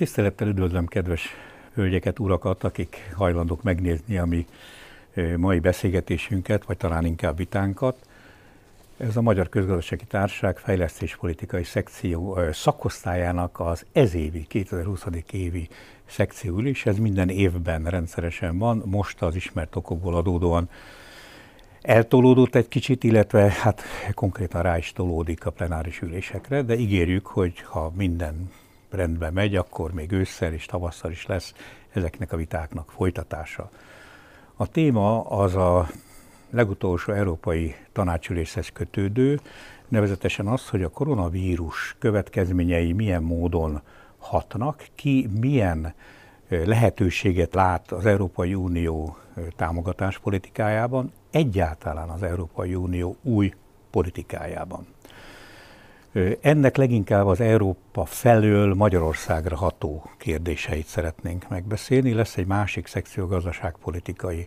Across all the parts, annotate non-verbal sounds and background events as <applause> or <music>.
Tisztelettel üdvözlöm kedves hölgyeket, urakat, akik hajlandók megnézni a mi mai beszélgetésünket, vagy talán inkább vitánkat. Ez a Magyar Közgazdasági Társaság fejlesztéspolitikai szekció szakosztályának az ezévi, 2020. évi szekció ülés. Ez minden évben rendszeresen van, most az ismert okokból adódóan eltolódott egy kicsit, illetve hát konkrétan rá is tolódik a plenáris ülésekre, de ígérjük, hogy ha minden rendben megy, akkor még ősszel és tavasszal is lesz ezeknek a vitáknak folytatása. A téma az a legutolsó európai tanácsüléshez kötődő, nevezetesen az, hogy a koronavírus következményei milyen módon hatnak, ki milyen lehetőséget lát az Európai Unió támogatáspolitikájában, egyáltalán az Európai Unió új politikájában. Ennek leginkább az Európa felől Magyarországra ható kérdéseit szeretnénk megbeszélni. Lesz egy másik szekció gazdaságpolitikai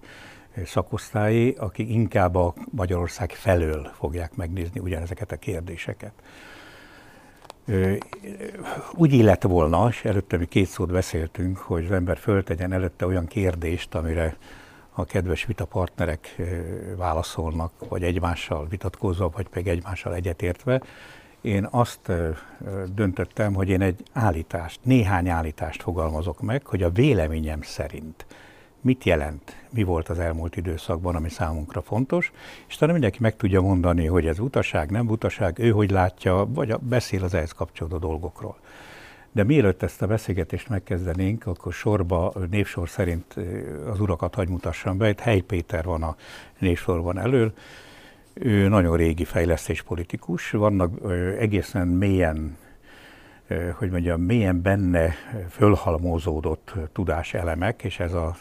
szakosztályi, akik inkább a Magyarország felől fogják megnézni ugyanezeket a kérdéseket. Úgy illet volna, és előtte mi két szót beszéltünk, hogy az ember föltegyen előtte olyan kérdést, amire a kedves vitapartnerek válaszolnak, vagy egymással vitatkozva, vagy pedig egymással egyetértve, én azt döntöttem, hogy én egy állítást, néhány állítást fogalmazok meg, hogy a véleményem szerint mit jelent, mi volt az elmúlt időszakban, ami számunkra fontos, és talán mindenki meg tudja mondani, hogy ez utaság, nem utaság, ő hogy látja, vagy beszél az ehhez kapcsolódó dolgokról. De mielőtt ezt a beszélgetést megkezdenénk, akkor sorba, névsor szerint az urakat hagy mutassam be. Itt Hely Péter van a névsorban elől, ő nagyon régi fejlesztéspolitikus, vannak egészen mélyen, hogy mondjam, mélyen benne fölhalmozódott tudáselemek, és ez a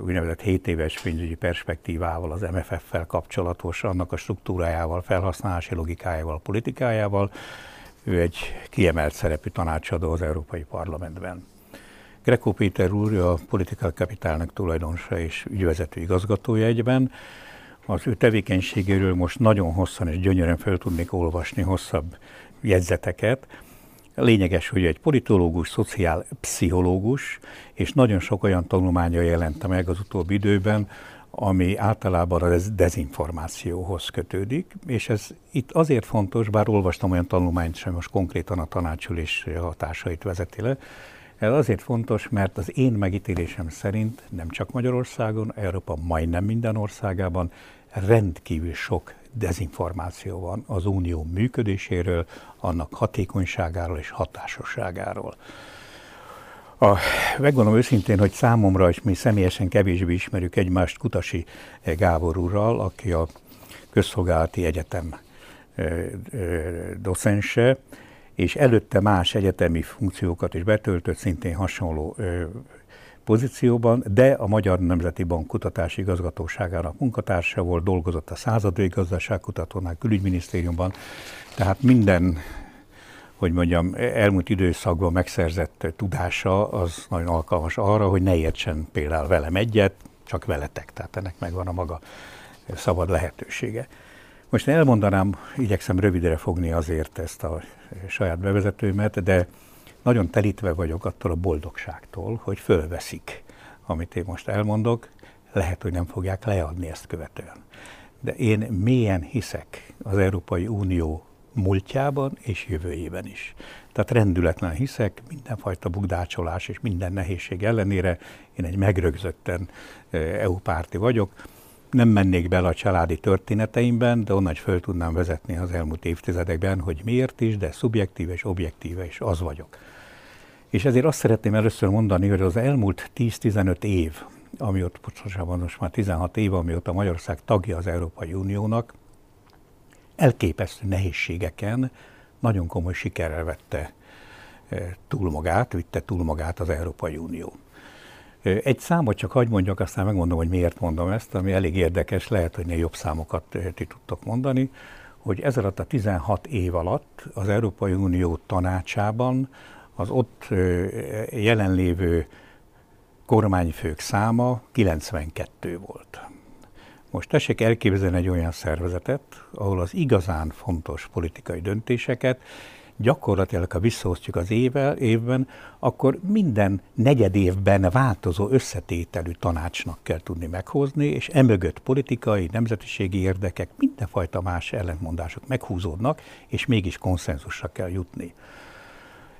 úgynevezett 7 éves pénzügyi perspektívával, az MFF-fel kapcsolatos, annak a struktúrájával, felhasználási logikájával, politikájával. Ő egy kiemelt szerepű tanácsadó az Európai Parlamentben. Greco Péter úr a Political Capitalnak tulajdonosa és ügyvezető igazgatója egyben az ő tevékenységéről most nagyon hosszan és gyönyörűen fel tudnék olvasni hosszabb jegyzeteket. Lényeges, hogy egy politológus, szociálpszichológus, és nagyon sok olyan tanulmánya jelente meg az utóbbi időben, ami általában a dezinformációhoz kötődik, és ez itt azért fontos, bár olvastam olyan tanulmányt sem, most konkrétan a tanácsülés hatásait vezeti le, ez azért fontos, mert az én megítélésem szerint nem csak Magyarországon, Európa majdnem minden országában rendkívül sok dezinformáció van az unió működéséről, annak hatékonyságáról és hatásosságáról. A, megmondom őszintén, hogy számomra, és mi személyesen kevésbé ismerjük egymást Kutasi Gábor úrral, aki a Közszolgálati Egyetem docense, és előtte más egyetemi funkciókat is betöltött, szintén hasonló pozícióban, de a Magyar Nemzeti Bank kutatási igazgatóságának munkatársa volt, dolgozott a századői gazdaságkutatónál, külügyminisztériumban, tehát minden, hogy mondjam, elmúlt időszakban megszerzett tudása az nagyon alkalmas arra, hogy ne értsen például velem egyet, csak veletek, tehát ennek megvan a maga szabad lehetősége. Most elmondanám, igyekszem rövidre fogni azért ezt a saját bevezetőmet, de nagyon telítve vagyok attól a boldogságtól, hogy fölveszik, amit én most elmondok, lehet, hogy nem fogják leadni ezt követően. De én mélyen hiszek az Európai Unió múltjában és jövőjében is. Tehát rendületlen hiszek, mindenfajta bugdácsolás és minden nehézség ellenére én egy megrögzötten EU párti vagyok. Nem mennék bele a családi történeteimben, de onnan is föl tudnám vezetni az elmúlt évtizedekben, hogy miért is, de szubjektív és objektíve is az vagyok. És ezért azt szeretném először mondani, hogy az elmúlt 10-15 év, amióta, pontosabban most már 16 év, amióta Magyarország tagja az Európai Uniónak, elképesztő nehézségeken nagyon komoly sikerrel vette eh, túl magát, vitte túl magát az Európai Unió. Eh, egy számot csak hagy mondjak, aztán megmondom, hogy miért mondom ezt, ami elég érdekes, lehet, hogy jobb számokat eh, ti tudtok mondani, hogy ez alatt a 16 év alatt az Európai Unió tanácsában az ott jelenlévő kormányfők száma 92 volt. Most tessék elképzelni egy olyan szervezetet, ahol az igazán fontos politikai döntéseket gyakorlatilag, ha visszaosztjuk az évvel, évben, akkor minden negyed évben változó összetételű tanácsnak kell tudni meghozni, és emögött politikai, nemzetiségi érdekek, mindenfajta más ellentmondások meghúzódnak, és mégis konszenzusra kell jutni.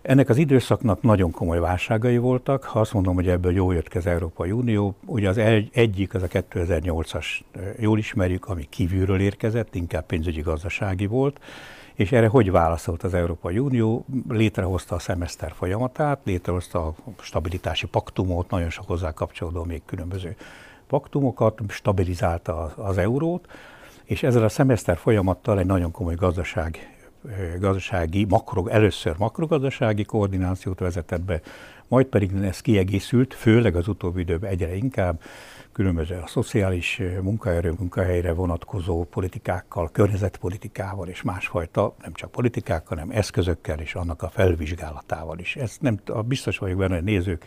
Ennek az időszaknak nagyon komoly válságai voltak. Ha azt mondom, hogy ebből jól jött ki az Európai Unió, ugye az egy, egyik, az a 2008-as, jól ismerjük, ami kívülről érkezett, inkább pénzügyi gazdasági volt, és erre hogy válaszolt az Európai Unió? Létrehozta a szemeszter folyamatát, létrehozta a stabilitási paktumot, nagyon sok hozzá kapcsolódó még különböző paktumokat, stabilizálta az, eurót, és ezzel a szemeszter folyamattal egy nagyon komoly gazdaság gazdasági, makro, először makrogazdasági koordinációt vezetett be, majd pedig ez kiegészült, főleg az utóbbi időben egyre inkább különböző a szociális munkaerő, munkahelyre vonatkozó politikákkal, környezetpolitikával és másfajta, nem csak politikákkal, hanem eszközökkel és annak a felvizsgálatával is. Ez nem, biztos vagyok benne, hogy nézők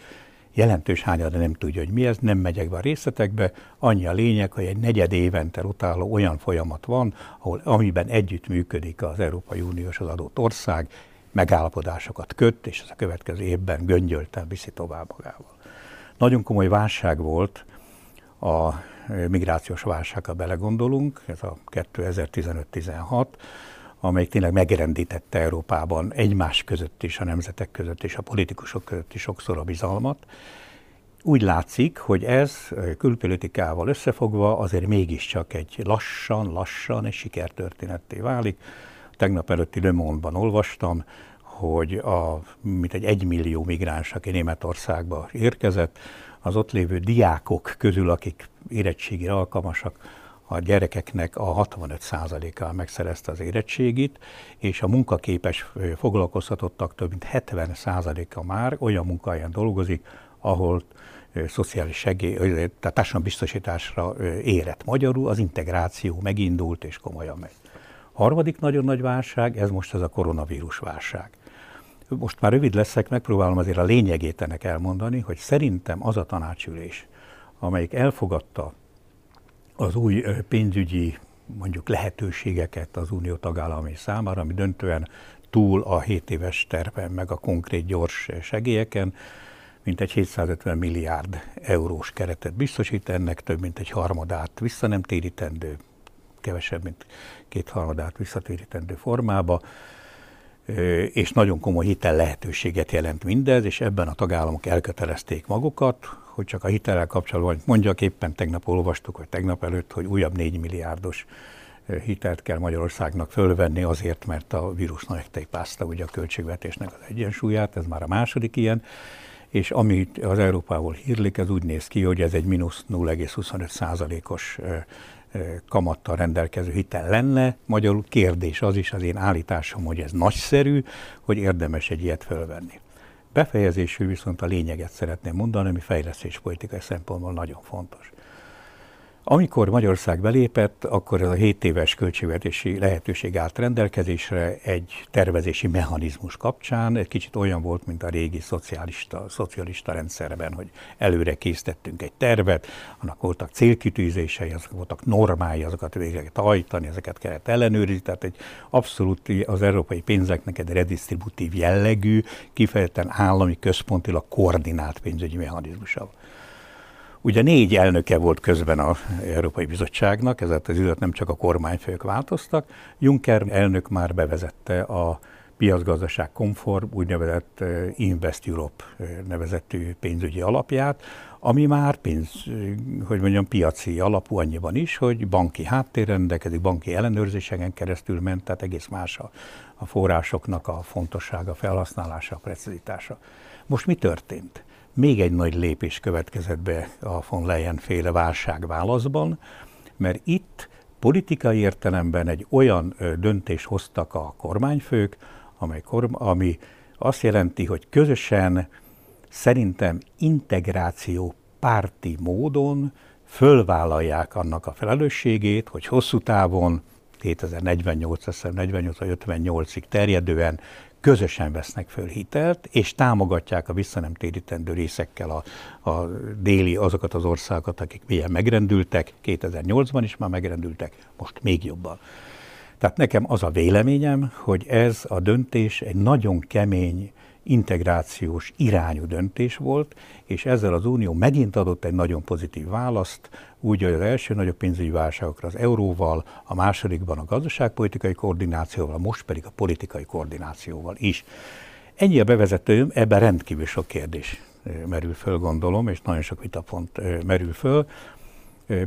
jelentős hányada nem tudja, hogy mi ez, nem megyek be a részletekbe, annyi a lényeg, hogy egy negyed évente rotáló olyan folyamat van, ahol amiben együtt működik az Európai Uniós az adott ország, megállapodásokat köt, és ez a következő évben göngyölten viszi tovább magával. Nagyon komoly válság volt a migrációs válság, ha belegondolunk, ez a 2015-16, amely tényleg megrendítette Európában egymás között is, a nemzetek között és a politikusok között is sokszor a bizalmat. Úgy látszik, hogy ez külpolitikával összefogva azért mégiscsak egy lassan, lassan egy sikertörténetté válik. Tegnap előtti Le Monde-ban olvastam, hogy a, mint egy egymillió migráns, aki Németországba érkezett, az ott lévő diákok közül, akik érettségére alkalmasak, a gyerekeknek a 65%-a megszerezte az érettségit, és a munkaképes foglalkoztatottak több mint 70%-a már olyan munkahelyen dolgozik, ahol szociális segély, tehát társadalombiztosításra érett magyarul, az integráció megindult és komolyan megy. Harmadik nagyon nagy válság, ez most ez a koronavírus válság. Most már rövid leszek, megpróbálom azért a lényegét ennek elmondani, hogy szerintem az a tanácsülés, amelyik elfogadta az új pénzügyi mondjuk lehetőségeket az unió tagállamai számára, ami döntően túl a 7 éves terven, meg a konkrét gyors segélyeken, mint egy 750 milliárd eurós keretet biztosít, ennek több mint egy harmadát vissza nem térítendő, kevesebb, mint két harmadát visszatérítendő formába, és nagyon komoly hitel lehetőséget jelent mindez, és ebben a tagállamok elkötelezték magukat, hogy csak a hitelrel kapcsolatban mondjak, éppen tegnap olvastuk, vagy tegnap előtt, hogy újabb 4 milliárdos hitelt kell Magyarországnak fölvenni azért, mert a vírus megtépázta ugye a költségvetésnek az egyensúlyát, ez már a második ilyen, és amit az Európából hírlik, ez úgy néz ki, hogy ez egy mínusz 0,25 százalékos kamattal rendelkező hitel lenne. Magyarul kérdés az is az én állításom, hogy ez nagyszerű, hogy érdemes egy ilyet fölvenni. Befejezésül viszont a lényeget szeretném mondani, ami fejlesztéspolitikai szempontból nagyon fontos. Amikor Magyarország belépett, akkor ez a 7 éves költségvetési lehetőség állt rendelkezésre egy tervezési mechanizmus kapcsán. Egy kicsit olyan volt, mint a régi szocialista, szocialista rendszerben, hogy előre készítettünk egy tervet, annak voltak célkitűzései, azok voltak normái, azokat végre hajtani, ezeket kellett ellenőrizni. Tehát egy abszolút az európai pénzeknek egy redistributív jellegű, kifejezetten állami központilag koordinált pénzügyi mechanizmusa Ugye négy elnöke volt közben az Európai Bizottságnak, ezért az időt nem csak a kormányfők változtak. Juncker elnök már bevezette a piacgazdaság konform, úgynevezett eh, Invest Europe eh, nevezetű pénzügyi alapját, ami már pénz, eh, hogy mondjam, piaci alapú annyiban is, hogy banki háttér rendelkezik, banki ellenőrzéseken keresztül ment, tehát egész más a, a forrásoknak a fontossága, felhasználása, a precizitása. Most mi történt? Még egy nagy lépés következett be a von Leyen féle válságválaszban, mert itt politikai értelemben egy olyan döntést hoztak a kormányfők, amely korm, ami azt jelenti, hogy közösen szerintem integráció párti módon fölvállalják annak a felelősségét, hogy hosszú távon 2048, 48 58-ig terjedően közösen vesznek föl hitelt, és támogatják a visszanemtérítendő részekkel a, a déli azokat az országokat, akik milyen megrendültek, 2008-ban is már megrendültek, most még jobban. Tehát nekem az a véleményem, hogy ez a döntés egy nagyon kemény integrációs irányú döntés volt, és ezzel az Unió megint adott egy nagyon pozitív választ, úgy, hogy az első nagyobb pénzügyi válságokra az euróval, a másodikban a gazdaságpolitikai koordinációval, most pedig a politikai koordinációval is. Ennyi a bevezetőm, ebben rendkívül sok kérdés merül föl, gondolom, és nagyon sok vitapont merül föl.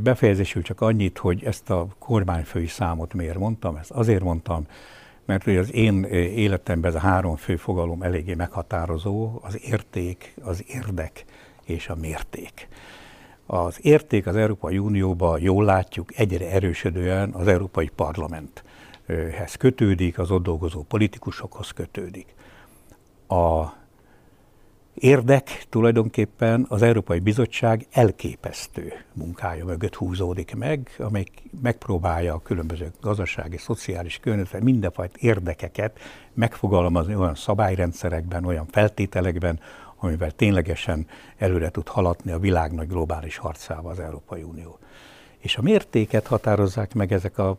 Befejezésül csak annyit, hogy ezt a kormányfői számot miért mondtam, ezt azért mondtam, mert hogy az én életemben ez a három fő fogalom eléggé meghatározó, az érték, az érdek és a mérték. Az érték az Európai Unióban jól látjuk egyre erősödően az Európai Parlamenthez kötődik, az ott dolgozó politikusokhoz kötődik. A érdek tulajdonképpen az Európai Bizottság elképesztő munkája mögött húzódik meg, amely megpróbálja a különböző gazdasági, szociális környezetben mindenfajta érdekeket megfogalmazni olyan szabályrendszerekben, olyan feltételekben, amivel ténylegesen előre tud haladni a világ nagy globális harcába az Európai Unió. És a mértéket határozzák meg ezek a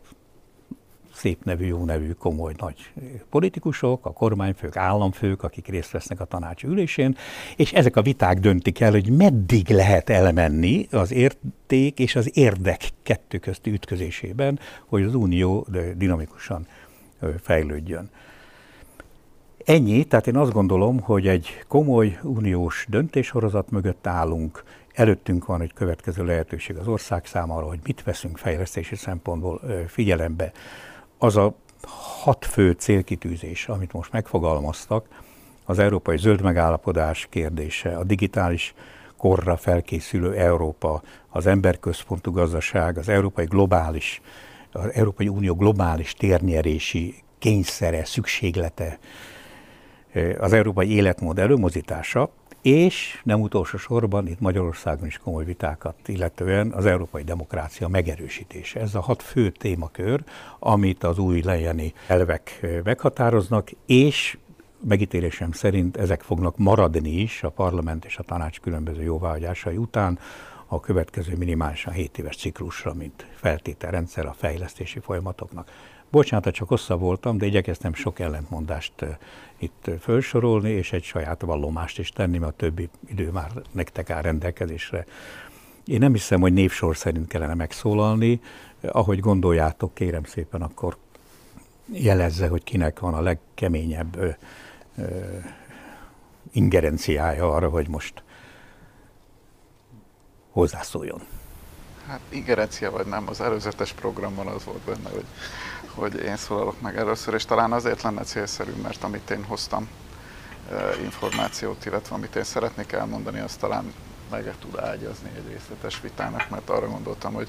szép nevű, jó nevű, komoly nagy politikusok, a kormányfők, államfők, akik részt vesznek a tanács ülésén, és ezek a viták döntik el, hogy meddig lehet elmenni az érték és az érdek kettő közti ütközésében, hogy az unió dinamikusan fejlődjön. Ennyi, tehát én azt gondolom, hogy egy komoly uniós döntéshorozat mögött állunk, előttünk van egy következő lehetőség az ország számára, hogy mit veszünk fejlesztési szempontból figyelembe az a hat fő célkitűzés, amit most megfogalmaztak, az európai zöld megállapodás kérdése, a digitális korra felkészülő Európa, az emberközpontú gazdaság, az európai globális, az Európai Unió globális térnyerési kényszere, szükséglete, az európai életmód előmozítása, és nem utolsó sorban itt Magyarországon is komoly vitákat illetően az európai demokrácia megerősítése. Ez a hat fő témakör, amit az új lejeni elvek meghatároznak, és megítélésem szerint ezek fognak maradni is a parlament és a tanács különböző jóváhagyásai után a következő minimálisan 7 éves ciklusra, mint feltételrendszer a fejlesztési folyamatoknak. Bocsánat, csak hosszabb voltam, de igyekeztem sok ellentmondást itt felsorolni, és egy saját vallomást is tenni, mert a többi idő már nektek áll rendelkezésre. Én nem hiszem, hogy névsor szerint kellene megszólalni. Ahogy gondoljátok, kérem szépen, akkor jelezze, hogy kinek van a legkeményebb ö, ö, ingerenciája arra, hogy most hozzászóljon. Hát ingerencia vagy nem, az előzetes programban az volt benne, hogy hogy én szólalok meg először, és talán azért lenne célszerű, mert amit én hoztam információt, illetve amit én szeretnék elmondani, azt talán meg tud ágyazni egy részletes vitának, mert arra gondoltam, hogy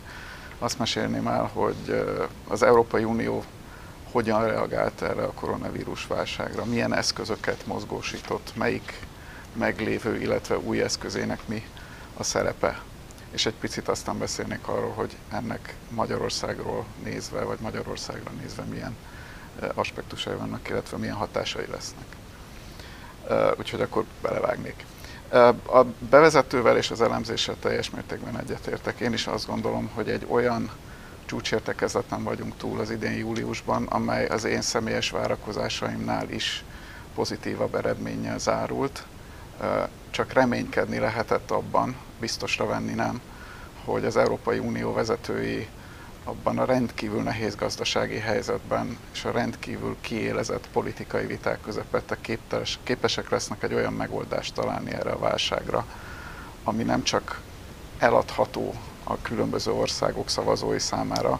azt mesélném el, hogy az Európai Unió hogyan reagált erre a koronavírus válságra, milyen eszközöket mozgósított, melyik meglévő, illetve új eszközének mi a szerepe és egy picit aztán beszélnék arról, hogy ennek Magyarországról nézve, vagy Magyarországra nézve milyen aspektusai vannak, illetve milyen hatásai lesznek. Úgyhogy akkor belevágnék. A bevezetővel és az elemzéssel teljes mértékben egyetértek. Én is azt gondolom, hogy egy olyan csúcsértekezleten vagyunk túl az idén júliusban, amely az én személyes várakozásaimnál is pozitívabb eredménnyel zárult. Csak reménykedni lehetett abban, biztosra venni nem, hogy az Európai Unió vezetői abban a rendkívül nehéz gazdasági helyzetben és a rendkívül kiélezett politikai viták közepette képes, képesek lesznek egy olyan megoldást találni erre a válságra, ami nem csak eladható a különböző országok szavazói számára,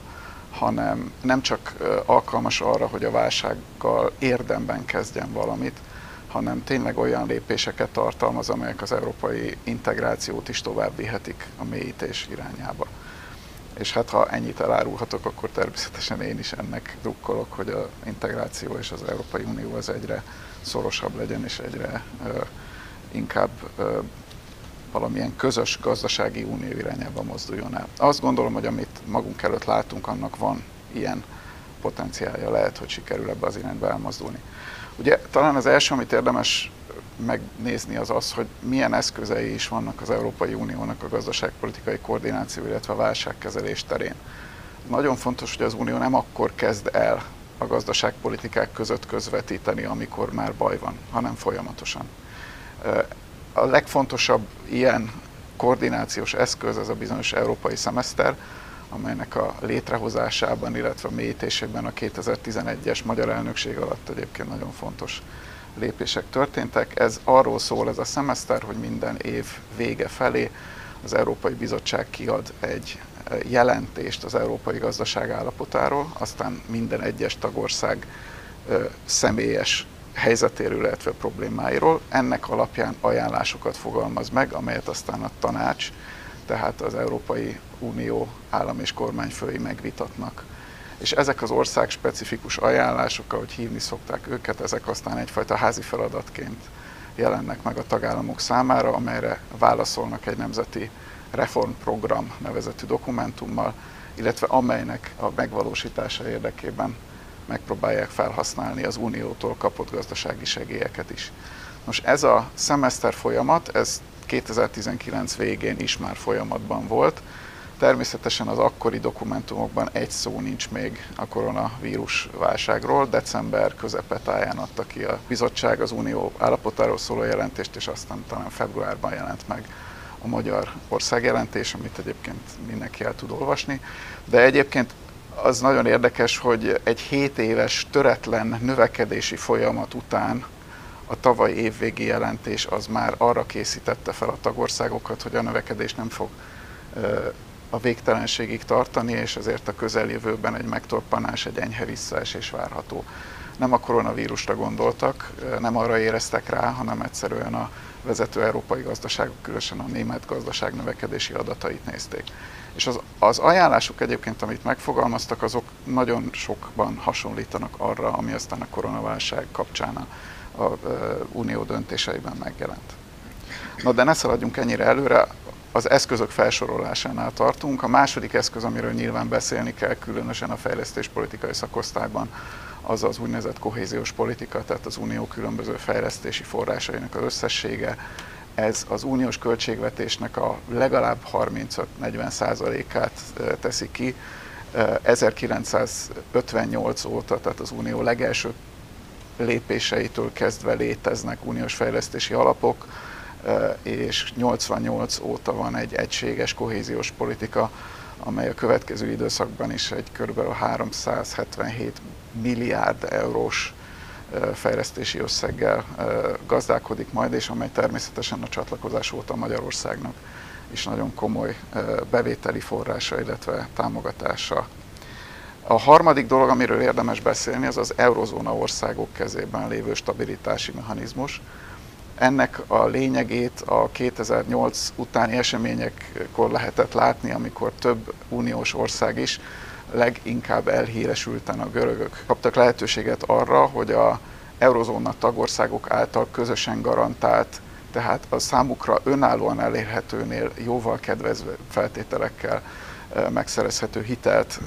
hanem nem csak alkalmas arra, hogy a válsággal érdemben kezdjen valamit, hanem tényleg olyan lépéseket tartalmaz, amelyek az európai integrációt is tovább vihetik a mélyítés irányába. És hát ha ennyit elárulhatok, akkor természetesen én is ennek drukkolok, hogy az integráció és az Európai Unió az egyre szorosabb legyen, és egyre ö, inkább ö, valamilyen közös gazdasági unió irányába mozduljon el. Azt gondolom, hogy amit magunk előtt látunk, annak van ilyen potenciálja, lehet, hogy sikerül ebbe az irányba elmozdulni. Ugye talán az első, amit érdemes megnézni az az, hogy milyen eszközei is vannak az Európai Uniónak a gazdaságpolitikai koordináció, illetve a válságkezelés terén. nagyon fontos, hogy az Unió nem akkor kezd el a gazdaságpolitikák között közvetíteni, amikor már baj van, hanem folyamatosan. A legfontosabb ilyen koordinációs eszköz az a bizonyos európai szemeszter, amelynek a létrehozásában, illetve a mélyítésében a 2011-es magyar elnökség alatt egyébként nagyon fontos lépések történtek. Ez arról szól ez a szemeszter, hogy minden év vége felé az Európai Bizottság kiad egy jelentést az európai gazdaság állapotáról, aztán minden egyes tagország személyes helyzetéről, illetve problémáiról. Ennek alapján ajánlásokat fogalmaz meg, amelyet aztán a tanács, tehát az Európai Unió állam és kormányfői megvitatnak. És ezek az ország specifikus ajánlások, ahogy hívni szokták őket, ezek aztán egyfajta házi feladatként jelennek meg a tagállamok számára, amelyre válaszolnak egy nemzeti reformprogram nevezetű dokumentummal, illetve amelynek a megvalósítása érdekében megpróbálják felhasználni az Uniótól kapott gazdasági segélyeket is. Most ez a szemeszter folyamat, ez 2019 végén is már folyamatban volt. Természetesen az akkori dokumentumokban egy szó nincs még a koronavírus válságról. December közepetáján adta ki a bizottság az unió állapotáról szóló jelentést, és aztán talán februárban jelent meg a magyar országjelentés, amit egyébként mindenki el tud olvasni. De egyébként az nagyon érdekes, hogy egy 7 éves töretlen növekedési folyamat után a tavaly évvégi jelentés az már arra készítette fel a tagországokat, hogy a növekedés nem fog a végtelenségig tartani, és ezért a közeljövőben egy megtorpanás, egy enyhe visszaesés várható. Nem a koronavírusra gondoltak, nem arra éreztek rá, hanem egyszerűen a vezető európai gazdaságok, különösen a német gazdaság növekedési adatait nézték. És az, az ajánlások egyébként, amit megfogalmaztak, azok nagyon sokban hasonlítanak arra, ami aztán a koronaválság kapcsán a, a, unió döntéseiben megjelent. Na de ne szaladjunk ennyire előre, az eszközök felsorolásánál tartunk. A második eszköz, amiről nyilván beszélni kell, különösen a fejlesztéspolitikai szakosztályban, az az úgynevezett kohéziós politika, tehát az unió különböző fejlesztési forrásainak az összessége. Ez az uniós költségvetésnek a legalább 35-40 százalékát teszi ki. 1958 óta, tehát az unió legelső lépéseitől kezdve léteznek uniós fejlesztési alapok, és 88 óta van egy egységes kohéziós politika, amely a következő időszakban is egy kb. 377 milliárd eurós fejlesztési összeggel gazdálkodik majd, és amely természetesen a csatlakozás óta Magyarországnak is nagyon komoly bevételi forrása, illetve támogatása. A harmadik dolog, amiről érdemes beszélni, az az eurozóna országok kezében lévő stabilitási mechanizmus. Ennek a lényegét a 2008 utáni eseményekkor lehetett látni, amikor több uniós ország is leginkább elhíresülten a görögök kaptak lehetőséget arra, hogy a eurozóna tagországok által közösen garantált, tehát a számukra önállóan elérhetőnél jóval kedvező feltételekkel megszerezhető hitelt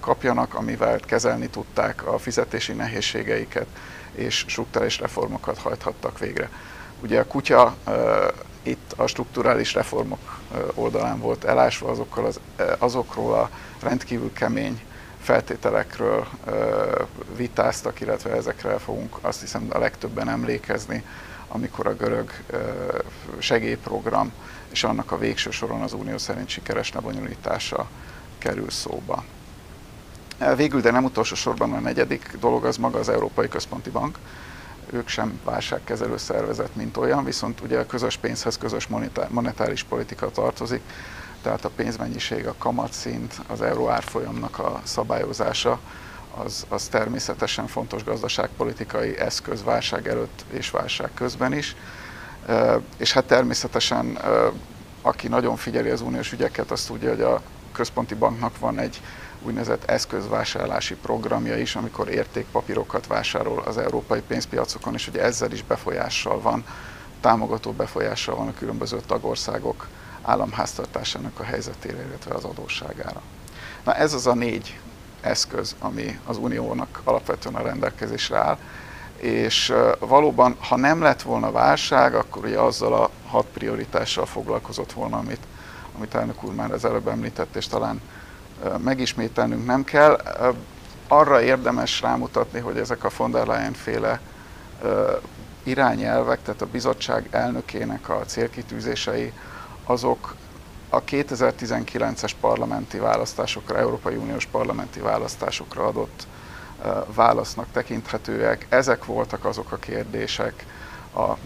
kapjanak, amivel kezelni tudták a fizetési nehézségeiket, és struktúrális reformokat hajthattak végre. Ugye a kutya itt a strukturális reformok oldalán volt elásva, azokkal az, azokról a rendkívül kemény feltételekről vitáztak, illetve ezekre fogunk azt hiszem a legtöbben emlékezni, amikor a görög segélyprogram és annak a végső soron az unió szerint sikeres lebonyolítása kerül szóba. Végül, de nem utolsó sorban a negyedik dolog az maga az Európai Központi Bank, ők sem válságkezelő szervezet, mint olyan, viszont ugye a közös pénzhez közös monetáris politika tartozik, tehát a pénzmennyiség, a kamatszint, az euró árfolyamnak a szabályozása, az, az természetesen fontos gazdaságpolitikai eszköz válság előtt és válság közben is. És hát természetesen, aki nagyon figyeli az uniós ügyeket, azt tudja, hogy a központi banknak van egy úgynevezett eszközvásárlási programja is, amikor értékpapírokat vásárol az európai pénzpiacokon, és ugye ezzel is befolyással van, támogató befolyással van a különböző tagországok államháztartásának a helyzetére, illetve az adósságára. Na ez az a négy eszköz, ami az uniónak alapvetően a rendelkezésre áll, és valóban, ha nem lett volna válság, akkor ugye azzal a hat prioritással foglalkozott volna, amit, amit elnök úr már az előbb említett, és talán megismételnünk nem kell. Arra érdemes rámutatni, hogy ezek a von der Leyen féle irányelvek, tehát a bizottság elnökének a célkitűzései, azok a 2019-es parlamenti választásokra, Európai Uniós parlamenti választásokra adott válasznak tekinthetőek. Ezek voltak azok a kérdések, a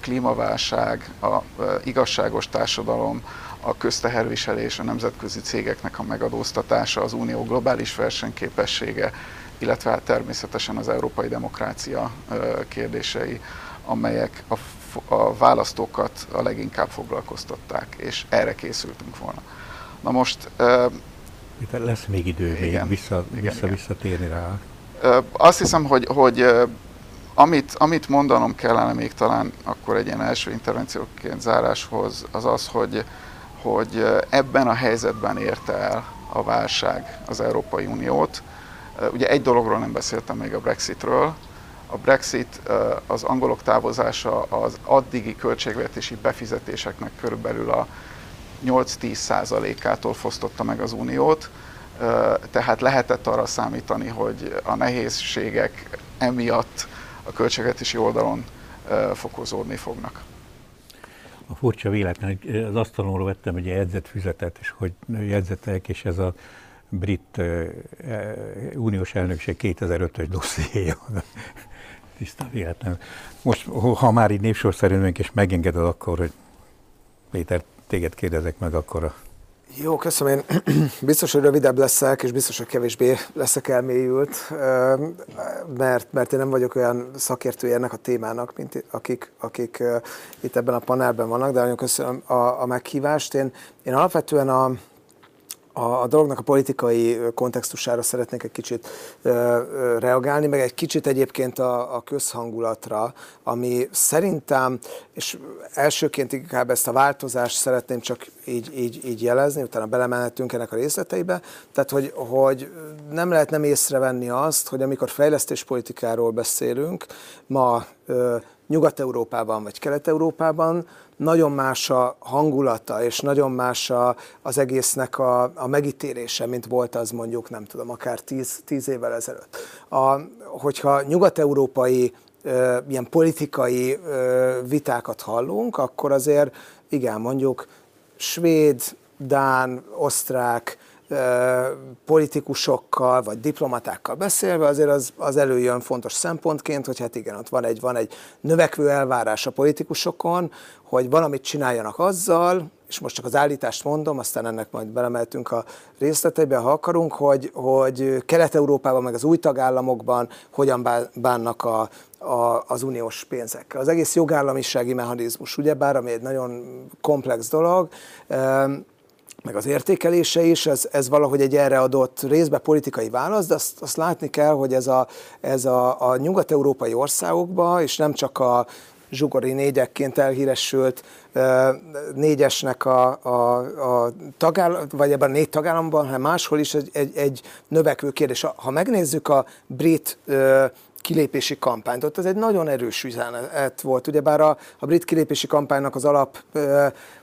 klímaválság, a igazságos társadalom, a közteherviselés, a nemzetközi cégeknek a megadóztatása, az unió globális versenyképessége, illetve hát természetesen az európai demokrácia kérdései, amelyek a, a választókat a leginkább foglalkoztatták, és erre készültünk volna. Na most... Itt lesz még idő igen, még vissza, igen, vissza, igen. visszatérni rá. Azt hiszem, hogy, hogy amit, amit mondanom kellene még talán akkor egy ilyen első intervencióként záráshoz, az az, hogy, hogy ebben a helyzetben érte el a válság az Európai Uniót. Ugye egy dologról nem beszéltem még a Brexitről. A Brexit, az angolok távozása az addigi költségvetési befizetéseknek körülbelül a 8-10 százalékától fosztotta meg az Uniót, tehát lehetett arra számítani, hogy a nehézségek emiatt a költségvetési oldalon fokozódni fognak. A furcsa véletlen, az asztalomról vettem egy jegyzetfüzetet, és hogy jegyzetek, és ez a brit uh, uniós elnökség 2005-ös dossziéja. <laughs> Tisztán véletlen. Most, ha már így névsorszerűen és megengeded, akkor, hogy Péter, téged kérdezek meg, akkor a jó, köszönöm. Én <clears throat> biztos, hogy rövidebb leszek, és biztos, hogy kevésbé leszek elmélyült, mert, mert én nem vagyok olyan szakértője ennek a témának, mint akik, akik itt ebben a panelben vannak, de nagyon köszönöm a, a meghívást. Én, én alapvetően a, a, a dolognak a politikai kontextusára szeretnék egy kicsit reagálni, meg egy kicsit egyébként a, a közhangulatra, ami szerintem, és elsőként inkább ezt a változást szeretném csak így, így, így jelezni, utána belemehetünk ennek a részleteibe, tehát hogy, hogy nem lehet nem észrevenni azt, hogy amikor fejlesztéspolitikáról beszélünk, ma Nyugat-Európában vagy Kelet-Európában, nagyon más a hangulata, és nagyon más a, az egésznek a, a megítélése, mint volt az mondjuk, nem tudom, akár tíz, tíz évvel ezelőtt. A, hogyha nyugat-európai ö, ilyen politikai ö, vitákat hallunk, akkor azért igen, mondjuk svéd, dán, osztrák, politikusokkal vagy diplomatákkal beszélve, azért az, az előjön fontos szempontként, hogy hát igen, ott van egy, van egy növekvő elvárás a politikusokon, hogy valamit csináljanak azzal, és most csak az állítást mondom, aztán ennek majd belemeltünk a részleteibe, ha akarunk, hogy, hogy Kelet-Európában, meg az új tagállamokban hogyan bánnak a, a, az uniós pénzekkel. Az egész jogállamisági mechanizmus, ugyebár, ami egy nagyon komplex dolog, meg az értékelése is, ez, ez valahogy egy erre adott részbe politikai válasz, de azt, azt látni kell, hogy ez a, ez a, a nyugat-európai országokban, és nem csak a zsugori négyekként elhíresült négyesnek a, a, a tagállam, vagy ebben a négy tagállamban, hanem máshol is egy, egy, egy növekvő kérdés. Ha megnézzük a brit kilépési kampányt. Ott ez egy nagyon erős üzenet volt. Ugyebár a, a brit kilépési kampánynak az alap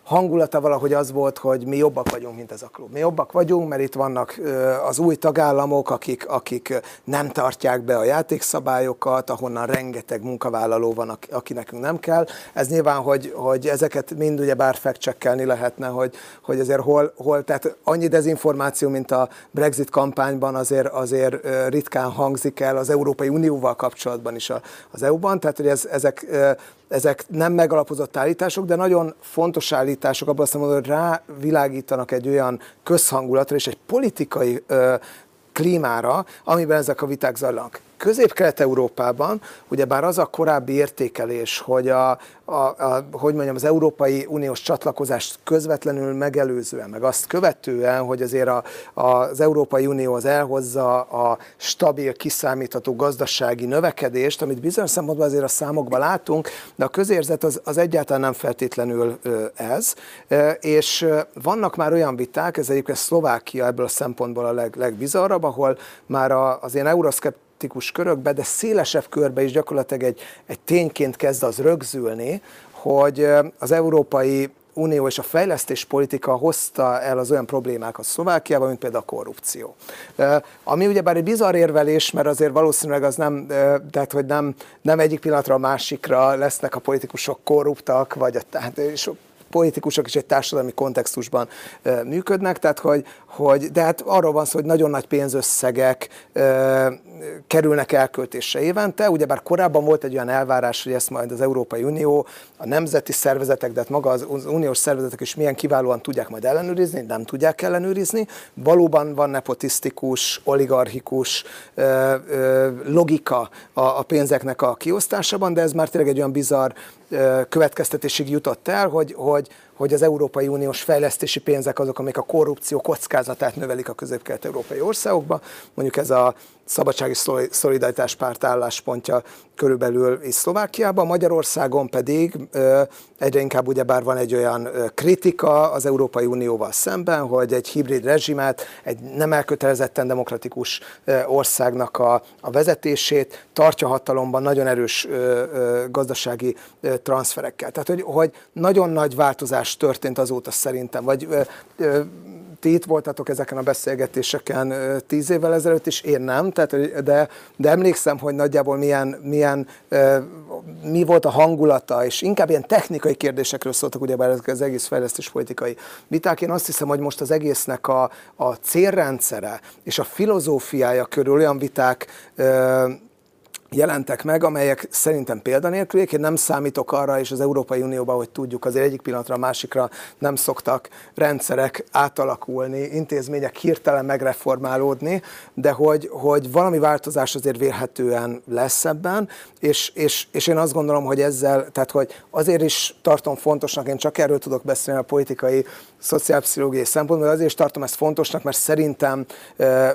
hangulata valahogy az volt, hogy mi jobbak vagyunk, mint ez a klub. Mi jobbak vagyunk, mert itt vannak az új tagállamok, akik, akik nem tartják be a játékszabályokat, ahonnan rengeteg munkavállaló van, aki nekünk nem kell. Ez nyilván, hogy, hogy ezeket mind ugye bár fact lehetne, hogy, hogy azért hol, hol, tehát annyi dezinformáció, mint a Brexit kampányban azért, azért ritkán hangzik el az Európai Unióval kapcsolatban is az EU-ban, tehát hogy ez, ezek ezek nem megalapozott állítások, de nagyon fontos állítások abban azt mondom, hogy rávilágítanak egy olyan közhangulatra és egy politikai ö, klímára, amiben ezek a viták zajlanak. Közép-Kelet-Európában, ugyebár az a korábbi értékelés, hogy a, a, a, hogy mondjam, az Európai Uniós csatlakozást közvetlenül megelőzően, meg azt követően, hogy azért a, a, az Európai Unió az elhozza a stabil, kiszámítható gazdasági növekedést, amit bizonyos szempontból azért a számokban látunk, de a közérzet az, az egyáltalán nem feltétlenül ez. És vannak már olyan viták, ez egyébként Szlovákia ebből a szempontból a leg, legbizarrabb, ahol már az ilyen euroszkept szkeptikus körökbe, de szélesebb körbe is gyakorlatilag egy, egy tényként kezd az rögzülni, hogy az európai Unió és a fejlesztés politika hozta el az olyan problémákat Szlovákiában, mint például a korrupció. Ami ugyebár egy bizarr érvelés, mert azért valószínűleg az nem, tehát hogy nem, nem egyik pillanatra a másikra lesznek a politikusok korruptak, vagy a, tehát, és politikusok is egy társadalmi kontextusban működnek, tehát hogy, hogy de hát arról van szó, hogy nagyon nagy pénzösszegek kerülnek elköltésre évente, ugyebár korábban volt egy olyan elvárás, hogy ezt majd az Európai Unió, a nemzeti szervezetek, de hát maga az uniós szervezetek is milyen kiválóan tudják majd ellenőrizni, nem tudják ellenőrizni. Valóban van nepotisztikus, oligarchikus logika a pénzeknek a kiosztásában, de ez már tényleg egy olyan bizarr következtetésig jutott el, hogy, hogy, hogy az Európai Uniós fejlesztési pénzek azok, amik a korrupció kockázatát növelik a közép-kelet-európai országokban. Mondjuk ez a Szabadsági Szolidaritás párt álláspontja körülbelül is Szlovákiában, Magyarországon pedig egyre inkább ugyebár van egy olyan kritika az Európai Unióval szemben, hogy egy hibrid rezsimet, egy nem elkötelezetten demokratikus országnak a, a vezetését tartja hatalomban nagyon erős gazdasági transferekkel. Tehát, hogy, hogy nagyon nagy változás történt azóta szerintem, vagy ti itt voltatok ezeken a beszélgetéseken tíz évvel ezelőtt is, én nem, tehát, de, de emlékszem, hogy nagyjából milyen, milyen mi volt a hangulata, és inkább ilyen technikai kérdésekről szóltak ugye ezek az egész fejlesztés politikai viták. Én azt hiszem, hogy most az egésznek a, a célrendszere és a filozófiája körül olyan viták jelentek meg, amelyek szerintem példanélküliek. Én nem számítok arra, és az Európai Unióban, hogy tudjuk, azért egyik pillanatra a másikra nem szoktak rendszerek átalakulni, intézmények hirtelen megreformálódni, de hogy, hogy valami változás azért vélhetően lesz ebben, és, és, és én azt gondolom, hogy ezzel, tehát hogy azért is tartom fontosnak, én csak erről tudok beszélni a politikai szociálpszichológiai szempontból, azért is tartom ezt fontosnak, mert szerintem,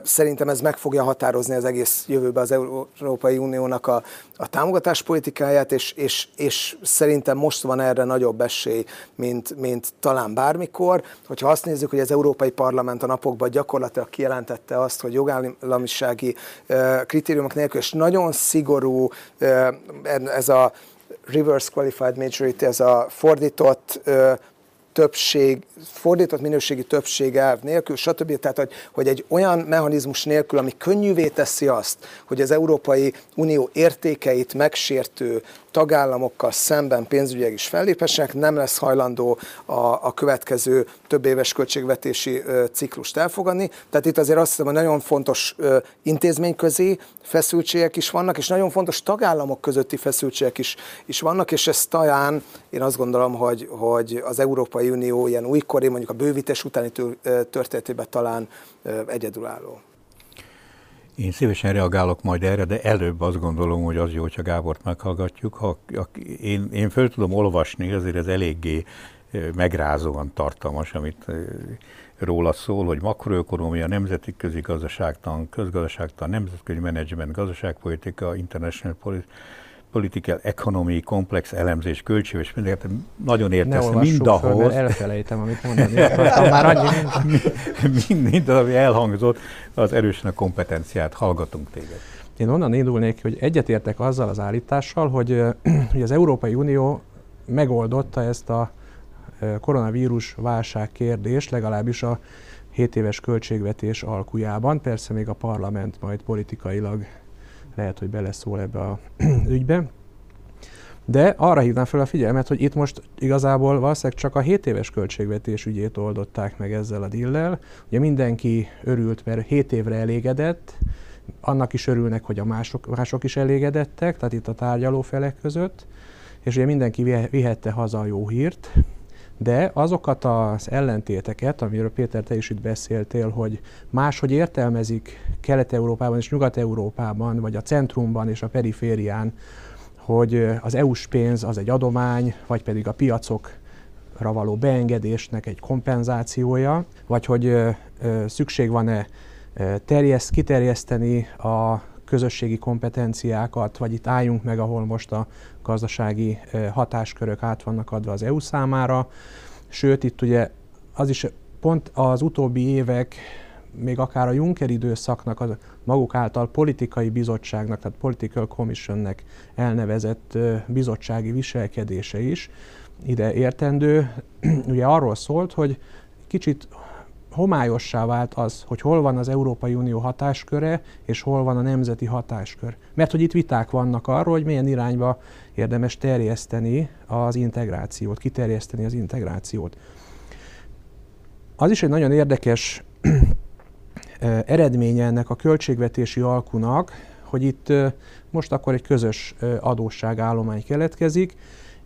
szerintem ez meg fogja határozni az egész jövőbe az Európai Uniónak a, a támogatáspolitikáját, és, és, és szerintem most van erre nagyobb esély, mint, mint talán bármikor. Hogyha azt nézzük, hogy az Európai Parlament a napokban gyakorlatilag kijelentette azt, hogy jogállamisági kritériumok nélkül, és nagyon szigorú ez a reverse qualified majority, ez a fordított többség, fordított minőségi többség elv nélkül, stb. Tehát, hogy, hogy egy olyan mechanizmus nélkül, ami könnyűvé teszi azt, hogy az Európai Unió értékeit megsértő tagállamokkal szemben pénzügyileg is felléphessenek, nem lesz hajlandó a, a következő több éves költségvetési ö, ciklust elfogadni. Tehát itt azért azt hiszem, hogy nagyon fontos ö, intézményközi feszültségek is vannak, és nagyon fontos tagállamok közötti feszültségek is, is vannak, és ez talán én azt gondolom, hogy, hogy az Európai Unió ilyen újkori, mondjuk a bővítés utáni történetében talán egyedülálló. Én szívesen reagálok majd erre, de előbb azt gondolom, hogy az jó, hogyha Gábort meghallgatjuk. Ha, ha én, én föl tudom olvasni, azért ez eléggé megrázóan tartalmas, amit róla szól, hogy makroökonomia, nemzeti közigazgaságtan, közgazdaságtan, nemzetközi menedzsment, gazdaságpolitika, international policy, political economy, komplex elemzés, költségvetés, mindent nagyon értesz, mindahhoz. Föl, elfelejtem, amit mondani <laughs> már annyi mind, mind, ami elhangzott, az erősen a kompetenciát, hallgatunk téged. Én onnan indulnék, hogy egyetértek azzal az állítással, hogy, <clears throat> hogy az Európai Unió megoldotta ezt a koronavírus válság kérdést, legalábbis a 7 éves költségvetés alkujában. Persze még a parlament majd politikailag lehet, hogy beleszól ebbe a <clears throat> ügybe. De arra hívnám fel a figyelmet, hogy itt most igazából valószínűleg csak a 7 éves költségvetés ügyét oldották meg ezzel a dillel. Ugye mindenki örült, mert 7 évre elégedett, annak is örülnek, hogy a mások, mások is elégedettek, tehát itt a tárgyaló felek között, és ugye mindenki vihette haza a jó hírt, de azokat az ellentéteket, amiről Péter, te is itt beszéltél, hogy máshogy értelmezik Kelet-Európában és Nyugat-Európában, vagy a centrumban és a periférián, hogy az EU-s pénz az egy adomány, vagy pedig a piacokra való beengedésnek egy kompenzációja, vagy hogy szükség van-e terjeszt, kiterjeszteni a közösségi kompetenciákat, vagy itt álljunk meg, ahol most a gazdasági hatáskörök át vannak adva az EU számára. Sőt, itt ugye az is pont az utóbbi évek, még akár a Juncker időszaknak, a maguk által politikai bizottságnak, tehát Political Commissionnek elnevezett bizottsági viselkedése is, ide értendő, <clears throat> ugye arról szólt, hogy kicsit homályossá vált az, hogy hol van az Európai Unió hatásköre, és hol van a nemzeti hatáskör. Mert hogy itt viták vannak arról, hogy milyen irányba érdemes terjeszteni az integrációt, kiterjeszteni az integrációt. Az is egy nagyon érdekes eredménye ennek a költségvetési alkunak, hogy itt most akkor egy közös adósságállomány keletkezik.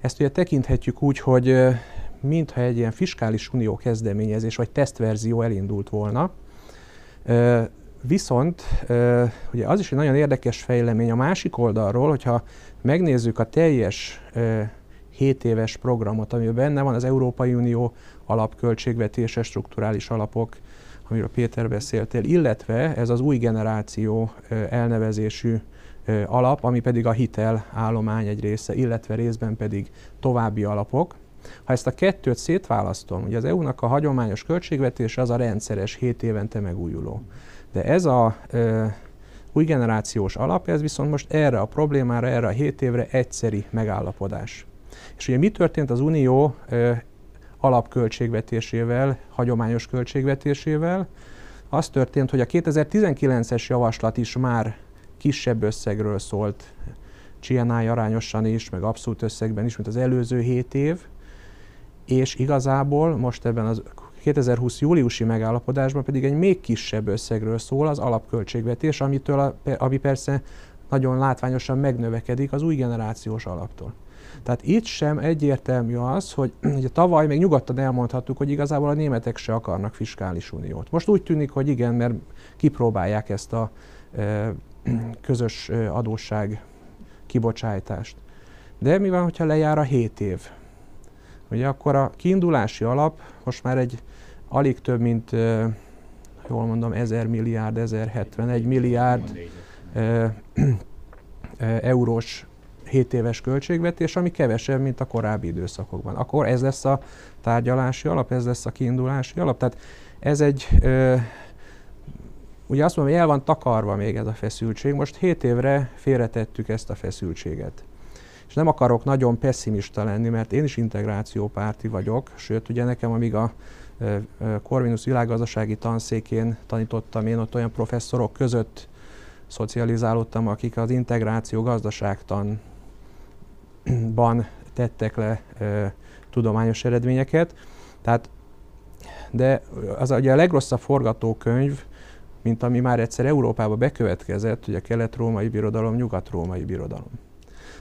Ezt ugye tekinthetjük úgy, hogy mintha egy ilyen fiskális unió kezdeményezés vagy tesztverzió elindult volna. Viszont ugye az is egy nagyon érdekes fejlemény a másik oldalról, hogyha megnézzük a teljes 7 éves programot, amiben benne van az Európai Unió alapköltségvetése, strukturális alapok, amiről Péter beszéltél, illetve ez az új generáció elnevezésű alap, ami pedig a hitel állomány egy része, illetve részben pedig további alapok. Ha ezt a kettőt szétválasztom, ugye az EU-nak a hagyományos költségvetése az a rendszeres, 7 évente megújuló. De ez a ö, új generációs alap, ez viszont most erre a problémára, erre a 7 évre egyszeri megállapodás. És ugye mi történt az Unió ö, alapköltségvetésével, hagyományos költségvetésével? Az történt, hogy a 2019-es javaslat is már kisebb összegről szólt, GNI arányosan is, meg abszolút összegben is, mint az előző 7 év, és igazából most ebben az 2020 júliusi megállapodásban pedig egy még kisebb összegről szól az alapköltségvetés, amitől a, ami persze nagyon látványosan megnövekedik az új generációs alaptól. Tehát itt sem egyértelmű az, hogy <clears throat> ugye tavaly még nyugodtan elmondhattuk, hogy igazából a németek se akarnak fiskális uniót. Most úgy tűnik, hogy igen, mert kipróbálják ezt a e, <clears throat> közös adósság kibocsájtást. De mi van, hogyha lejár a 7 év? Ugye akkor a kiindulási alap most már egy alig több, mint jól mondom, 1000 milliárd, 1071 milliárd eurós 7 éves költségvetés, ami kevesebb, mint a korábbi időszakokban. Akkor ez lesz a tárgyalási alap, ez lesz a kiindulási alap. Tehát ez egy, ö, ugye azt mondom, hogy el van takarva még ez a feszültség. Most 7 évre félretettük ezt a feszültséget és nem akarok nagyon pessimista lenni, mert én is integrációpárti vagyok, sőt, ugye nekem amíg a Corvinus világgazdasági tanszékén tanítottam, én ott olyan professzorok között szocializálódtam, akik az integráció gazdaságtanban tettek le ö, tudományos eredményeket. Tehát, de az ugye a legrosszabb forgatókönyv, mint ami már egyszer Európába bekövetkezett, ugye a kelet-római birodalom, nyugat-római birodalom.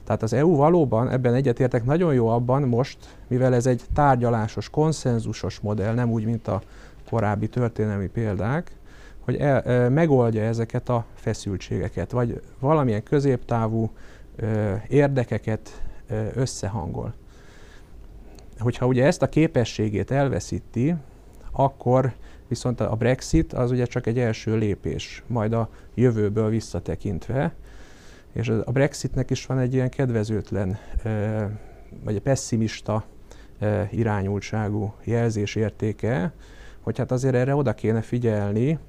Tehát az EU valóban, ebben egyetértek, nagyon jó abban most, mivel ez egy tárgyalásos, konszenzusos modell, nem úgy, mint a korábbi történelmi példák, hogy el, e, megoldja ezeket a feszültségeket, vagy valamilyen középtávú e, érdekeket e, összehangol. Hogyha ugye ezt a képességét elveszíti, akkor viszont a Brexit az ugye csak egy első lépés, majd a jövőből visszatekintve, és a Brexitnek is van egy ilyen kedvezőtlen, vagy egy pessimista irányultságú jelzésértéke, hogy hát azért erre oda kéne figyelni,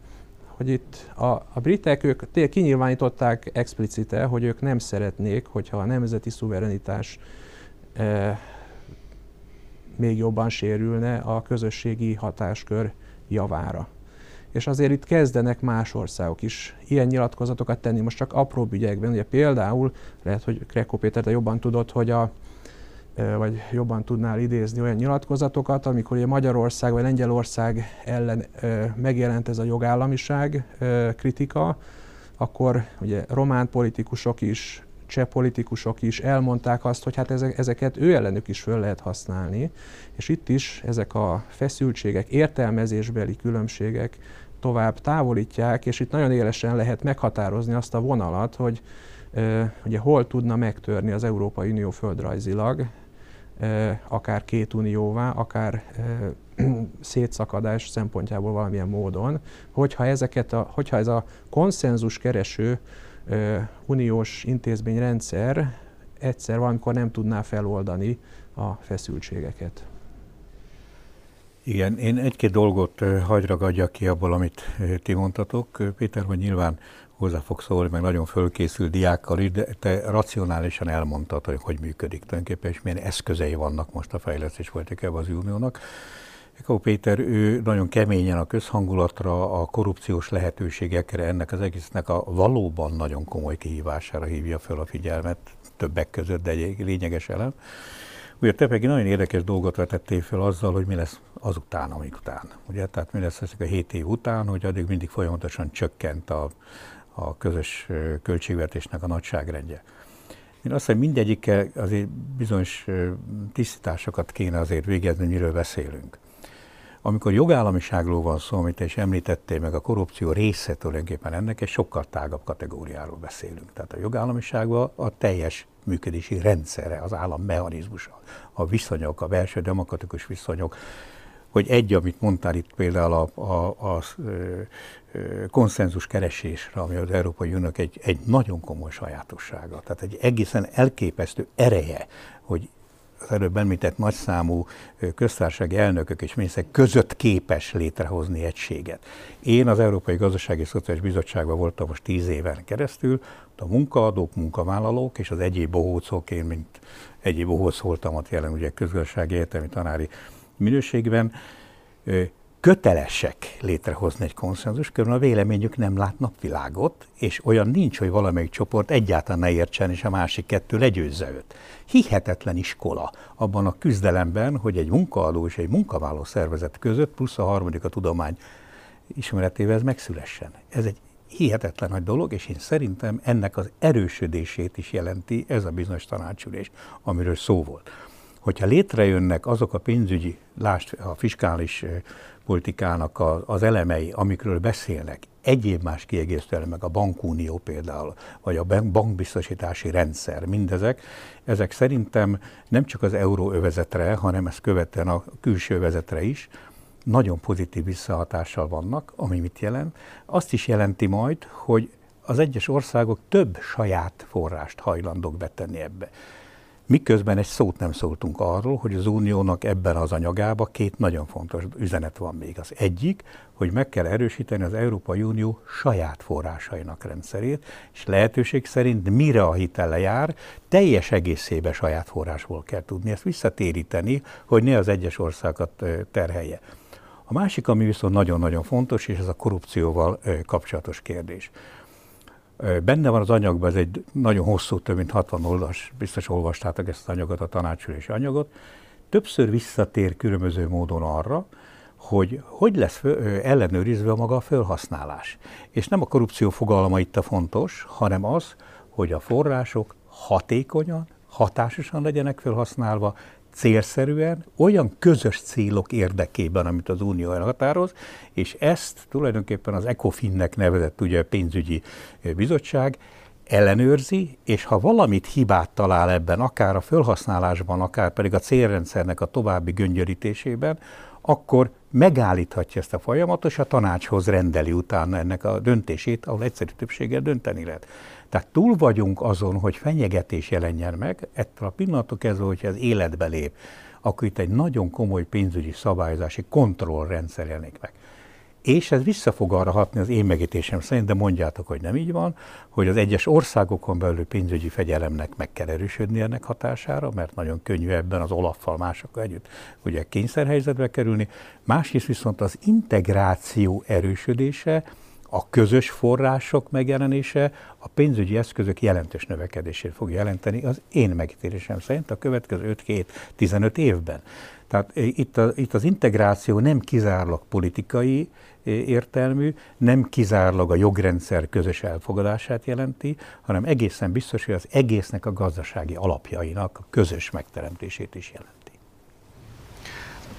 hogy itt a, a britek, ők tényleg kinyilvánították explicite, hogy ők nem szeretnék, hogyha a nemzeti szuverenitás e, még jobban sérülne a közösségi hatáskör javára és azért itt kezdenek más országok is ilyen nyilatkozatokat tenni, most csak apró ügyekben. Ugye például, lehet, hogy Kreko Péter, te jobban tudod, hogy a vagy jobban tudnál idézni olyan nyilatkozatokat, amikor ugye Magyarország vagy Lengyelország ellen megjelent ez a jogállamiság kritika, akkor ugye román politikusok is, cseh politikusok is elmondták azt, hogy hát ezeket ő ellenük is föl lehet használni, és itt is ezek a feszültségek, értelmezésbeli különbségek tovább távolítják, és itt nagyon élesen lehet meghatározni azt a vonalat, hogy ugye hol tudna megtörni az Európai Unió földrajzilag, akár két unióvá, akár <clears throat> szétszakadás szempontjából valamilyen módon, hogyha, ezeket a, hogyha ez a konszenzus kereső uniós intézményrendszer egyszer valamikor nem tudná feloldani a feszültségeket. Igen, én egy-két dolgot hagy ragadjak ki abból, amit ti mondtatok, Péter, hogy nyilván hozzá fog szólni, meg nagyon fölkészült diákkal is, de te racionálisan elmondtad, hogy hogy működik tulajdonképpen, és milyen eszközei vannak most a fejlesztés politikában az uniónak. Ekau Péter, ő nagyon keményen a közhangulatra, a korrupciós lehetőségekre, ennek az egésznek a valóban nagyon komoly kihívására hívja fel a figyelmet, többek között, de egy lényeges elem. Ugye te pedig nagyon érdekes dolgot vetettél fel azzal, hogy mi lesz azután, amik után. Ugye, tehát mi lesz ezek a 7 év után, hogy addig mindig folyamatosan csökkent a, a közös költségvetésnek a nagyságrendje. Én azt hiszem mindegyikkel azért bizonyos tisztításokat kéne azért végezni, miről beszélünk. Amikor jogállamiságról van szó, amit is említettél, meg a korrupció része tulajdonképpen ennek, egy sokkal tágabb kategóriáról beszélünk. Tehát a jogállamiságban a teljes működési rendszere, az állam mechanizmusa, a viszonyok, a belső demokratikus viszonyok, hogy egy, amit mondtál itt például a, a, a, konszenzus keresésre, ami az Európai Uniónak egy, egy nagyon komoly sajátossága. Tehát egy egészen elképesztő ereje, hogy az előbb említett nagyszámú köztársasági elnökök és miniszterek között képes létrehozni egységet. Én az Európai Gazdasági Szociális Bizottságban voltam most tíz éven keresztül, a munkaadók, munkavállalók és az egyéb bohócok, én mint egyéb bohóc voltam ott jelen ugye közgazdasági értelmi tanári minőségben, kötelesek létrehozni egy konszenzus, körülbelül a véleményük nem lát napvilágot, és olyan nincs, hogy valamelyik csoport egyáltalán ne értsen, és a másik kettő legyőzze őt. Hihetetlen iskola abban a küzdelemben, hogy egy munkaadó és egy munkavállaló szervezet között, plusz a harmadik a tudomány ismeretével ez megszülessen. Ez egy hihetetlen nagy dolog, és én szerintem ennek az erősödését is jelenti ez a bizonyos tanácsülés, amiről szó volt. Hogyha létrejönnek azok a pénzügyi, lást a fiskális politikának az elemei, amikről beszélnek, egyéb más kiegészítő elemek, a bankunió például, vagy a bankbiztosítási rendszer, mindezek, ezek szerintem nem csak az euróövezetre, hanem ezt követően a külső övezetre is, nagyon pozitív visszahatással vannak, ami mit jelent. Azt is jelenti majd, hogy az egyes országok több saját forrást hajlandók betenni ebbe. Miközben egy szót nem szóltunk arról, hogy az uniónak ebben az anyagában két nagyon fontos üzenet van még. Az egyik, hogy meg kell erősíteni az Európai Unió saját forrásainak rendszerét, és lehetőség szerint mire a hitele jár, teljes egészébe saját forrásból kell tudni ezt visszatéríteni, hogy ne az egyes országokat terhelje. A másik, ami viszont nagyon-nagyon fontos, és ez a korrupcióval kapcsolatos kérdés. Benne van az anyagban, ez egy nagyon hosszú, több mint 60 oldalas, biztos olvastátok ezt az anyagot, a tanácsülési anyagot. Többször visszatér különböző módon arra, hogy hogy lesz fő, ellenőrizve maga a felhasználás. És nem a korrupció fogalma itt a fontos, hanem az, hogy a források hatékonyan, hatásosan legyenek felhasználva, célszerűen, olyan közös célok érdekében, amit az Unió elhatároz, és ezt tulajdonképpen az ECOFIN-nek nevezett ugye pénzügyi bizottság ellenőrzi, és ha valamit hibát talál ebben, akár a felhasználásban, akár pedig a célrendszernek a további göngyörítésében, akkor megállíthatja ezt a folyamatot, és a tanácshoz rendeli utána ennek a döntését, ahol egyszerű többséggel dönteni lehet. Tehát túl vagyunk azon, hogy fenyegetés jelenjen meg, ettől a pillanatok kezdve, hogyha ez életbe lép, akkor itt egy nagyon komoly pénzügyi szabályozási kontrollrendszer jelenik meg. És ez vissza fog arra hatni az én megítésem szerint, de mondjátok, hogy nem így van, hogy az egyes országokon belül pénzügyi fegyelemnek meg kell erősödni ennek hatására, mert nagyon könnyű ebben az olaffal másokkal együtt ugye kényszerhelyzetbe kerülni. Másrészt viszont az integráció erősödése, a közös források megjelenése a pénzügyi eszközök jelentős növekedését fog jelenteni az én megítélésem szerint a következő 5-7-15 évben. Tehát eh, itt, a, itt az integráció nem kizárólag politikai eh, értelmű, nem kizárólag a jogrendszer közös elfogadását jelenti, hanem egészen biztos, hogy az egésznek a gazdasági alapjainak a közös megteremtését is jelenti.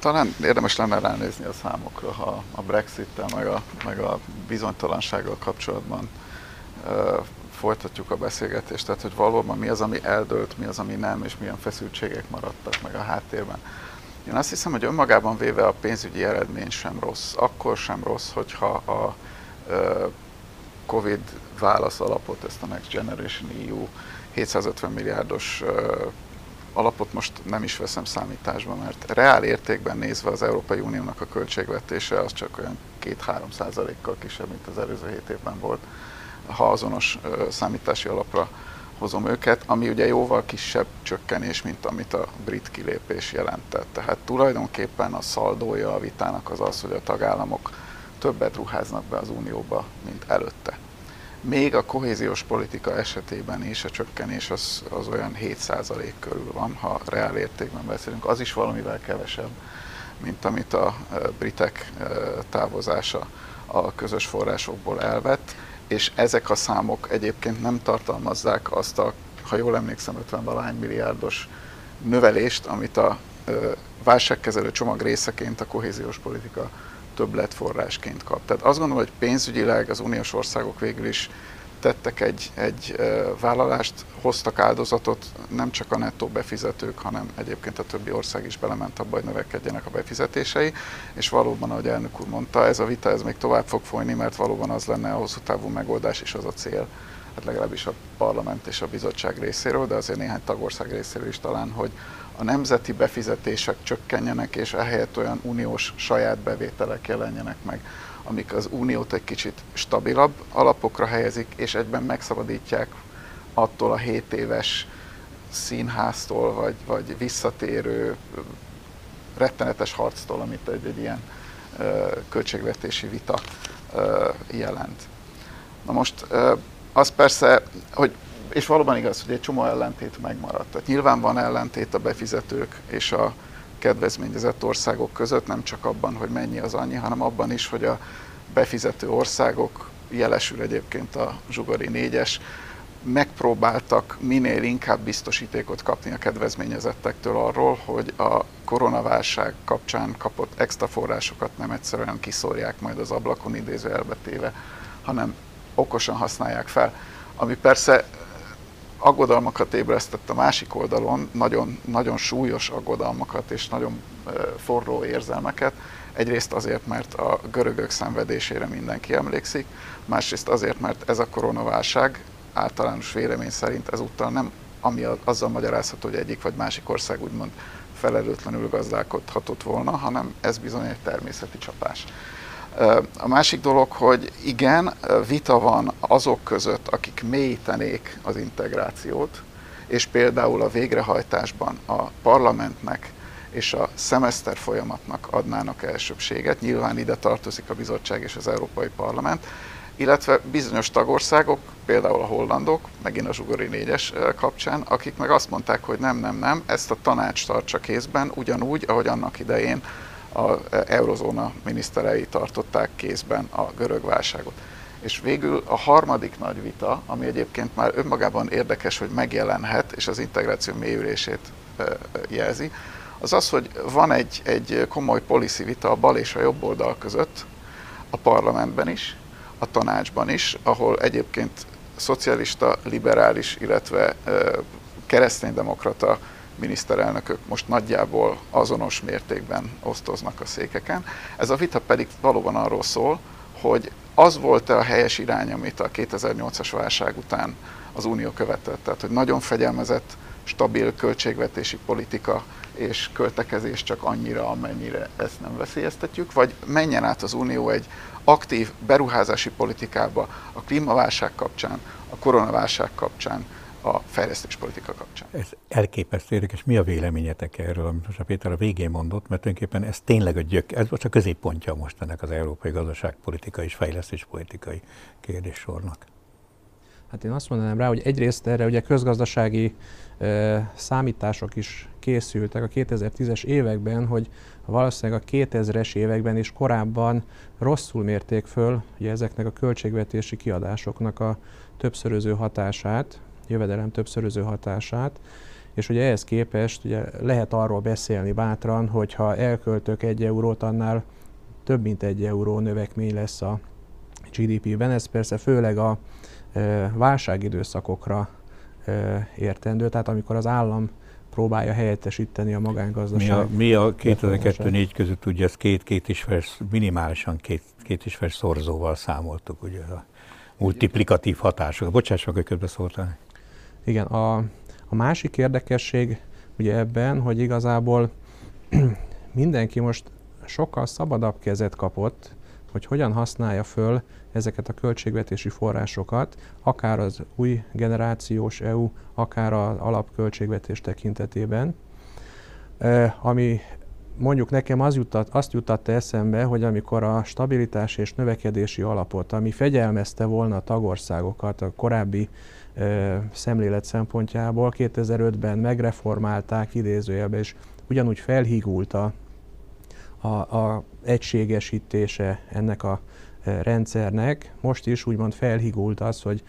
Talán érdemes lenne ránézni a számokra, ha a Brexit-tel, meg a, meg a bizonytalansággal kapcsolatban uh, folytatjuk a beszélgetést, tehát hogy valóban mi az, ami eldőlt, mi az, ami nem, és milyen feszültségek maradtak meg a háttérben. Én azt hiszem, hogy önmagában véve a pénzügyi eredmény sem rossz. Akkor sem rossz, hogyha a uh, Covid válasz alapot, ezt a Next Generation EU 750 milliárdos uh, alapot most nem is veszem számításba, mert reál értékben nézve az Európai Uniónak a költségvetése az csak olyan 2-3 százalékkal kisebb, mint az előző 7 évben volt, ha azonos számítási alapra hozom őket, ami ugye jóval kisebb csökkenés, mint amit a brit kilépés jelentett. Tehát tulajdonképpen a szaldója a vitának az az, hogy a tagállamok többet ruháznak be az unióba, mint előtte. Még a kohéziós politika esetében is a csökkenés az, az olyan 7% körül van, ha reál értékben beszélünk. Az is valamivel kevesebb, mint amit a britek távozása a közös forrásokból elvett és ezek a számok egyébként nem tartalmazzák azt a, ha jól emlékszem, 50 valány milliárdos növelést, amit a válságkezelő csomag részeként a kohéziós politika többletforrásként kap. Tehát azt gondolom, hogy pénzügyileg az uniós országok végül is tettek egy, egy vállalást, hoztak áldozatot, nem csak a nettó befizetők, hanem egyébként a többi ország is belement abba, hogy növekedjenek a befizetései, és valóban, ahogy elnök úr mondta, ez a vita ez még tovább fog folyni, mert valóban az lenne a hosszú távú megoldás, és az a cél, hát legalábbis a parlament és a bizottság részéről, de azért néhány tagország részéről is talán, hogy nemzeti befizetések csökkenjenek, és ehelyett olyan uniós saját bevételek jelenjenek meg amik az uniót egy kicsit stabilabb alapokra helyezik, és egyben megszabadítják attól a 7 éves színháztól, vagy, vagy visszatérő rettenetes harctól, amit egy, egy ilyen ö, költségvetési vita ö, jelent. Na most ö, az persze, hogy és valóban igaz, hogy egy csomó ellentét megmaradt. Tehát nyilván van ellentét a befizetők és a kedvezményezett országok között, nem csak abban, hogy mennyi az annyi, hanem abban is, hogy a befizető országok, jelesül egyébként a Zsugori négyes, megpróbáltak minél inkább biztosítékot kapni a kedvezményezettektől arról, hogy a koronaválság kapcsán kapott extra forrásokat nem egyszerűen kiszórják majd az ablakon idéző elbetéve, hanem okosan használják fel. Ami persze aggodalmakat ébresztett a másik oldalon, nagyon, nagyon súlyos aggodalmakat és nagyon forró érzelmeket. Egyrészt azért, mert a görögök szenvedésére mindenki emlékszik, másrészt azért, mert ez a koronaválság általános vélemény szerint ezúttal nem ami azzal magyarázható, hogy egyik vagy másik ország úgymond felelőtlenül gazdálkodhatott volna, hanem ez bizony egy természeti csapás. A másik dolog, hogy igen, vita van azok között, akik mélyítenék az integrációt, és például a végrehajtásban a parlamentnek és a szemeszter folyamatnak adnának elsőbséget. Nyilván ide tartozik a bizottság és az Európai Parlament, illetve bizonyos tagországok, például a hollandok, megint a zsugori négyes kapcsán, akik meg azt mondták, hogy nem, nem, nem, ezt a tanács tartsa kézben, ugyanúgy, ahogy annak idején a eurozóna miniszterei tartották kézben a görög válságot. És végül a harmadik nagy vita, ami egyébként már önmagában érdekes, hogy megjelenhet, és az integráció mélyülését jelzi, az az, hogy van egy, egy komoly policy vita a bal és a jobb oldal között, a parlamentben is, a tanácsban is, ahol egyébként szocialista, liberális, illetve kereszténydemokrata miniszterelnökök most nagyjából azonos mértékben osztoznak a székeken. Ez a vita pedig valóban arról szól, hogy az volt-e a helyes irány, amit a 2008-as válság után az Unió követett, tehát hogy nagyon fegyelmezett, stabil költségvetési politika és költekezés csak annyira, amennyire ezt nem veszélyeztetjük, vagy menjen át az Unió egy aktív beruházási politikába a klímaválság kapcsán, a koronaválság kapcsán, a fejlesztéspolitika kapcsán. Ez elképesztő érdekes. Mi a véleményetek erről, amit most a Péter a végén mondott, mert tulajdonképpen ez tényleg a gyök, ez most a középpontja most ennek az európai gazdaságpolitikai és fejlesztéspolitikai kérdéssornak. Hát én azt mondanám rá, hogy egyrészt erre ugye közgazdasági e, számítások is készültek a 2010-es években, hogy valószínűleg a 2000-es években is korábban rosszul mérték föl ugye ezeknek a költségvetési kiadásoknak a többszöröző hatását, jövedelem többszöröző hatását, és ugye ehhez képest ugye lehet arról beszélni bátran, hogy ha elköltök egy eurót, annál több mint egy euró növekmény lesz a GDP-ben. Ez persze főleg a válságidőszakokra értendő, tehát amikor az állam próbálja helyettesíteni a magángazdaságot. Mi a, mi a 2002-4 között ugye ez két, két is fel, minimálisan két, két is fel szorzóval számoltuk, ugye a multiplikatív hatások. Bocsáss meg, hogy közbeszóltál. Igen, a, a másik érdekesség ugye ebben, hogy igazából <clears throat> mindenki most sokkal szabadabb kezet kapott, hogy hogyan használja föl ezeket a költségvetési forrásokat, akár az új generációs EU, akár az alapköltségvetés tekintetében, ami mondjuk nekem az jutat, azt jutatta eszembe, hogy amikor a stabilitás és növekedési alapot, ami fegyelmezte volna a tagországokat a korábbi szemlélet szempontjából, 2005-ben megreformálták idézőjelbe, és ugyanúgy felhígult a, a, a egységesítése ennek a rendszernek, most is úgymond felhigult az, hogy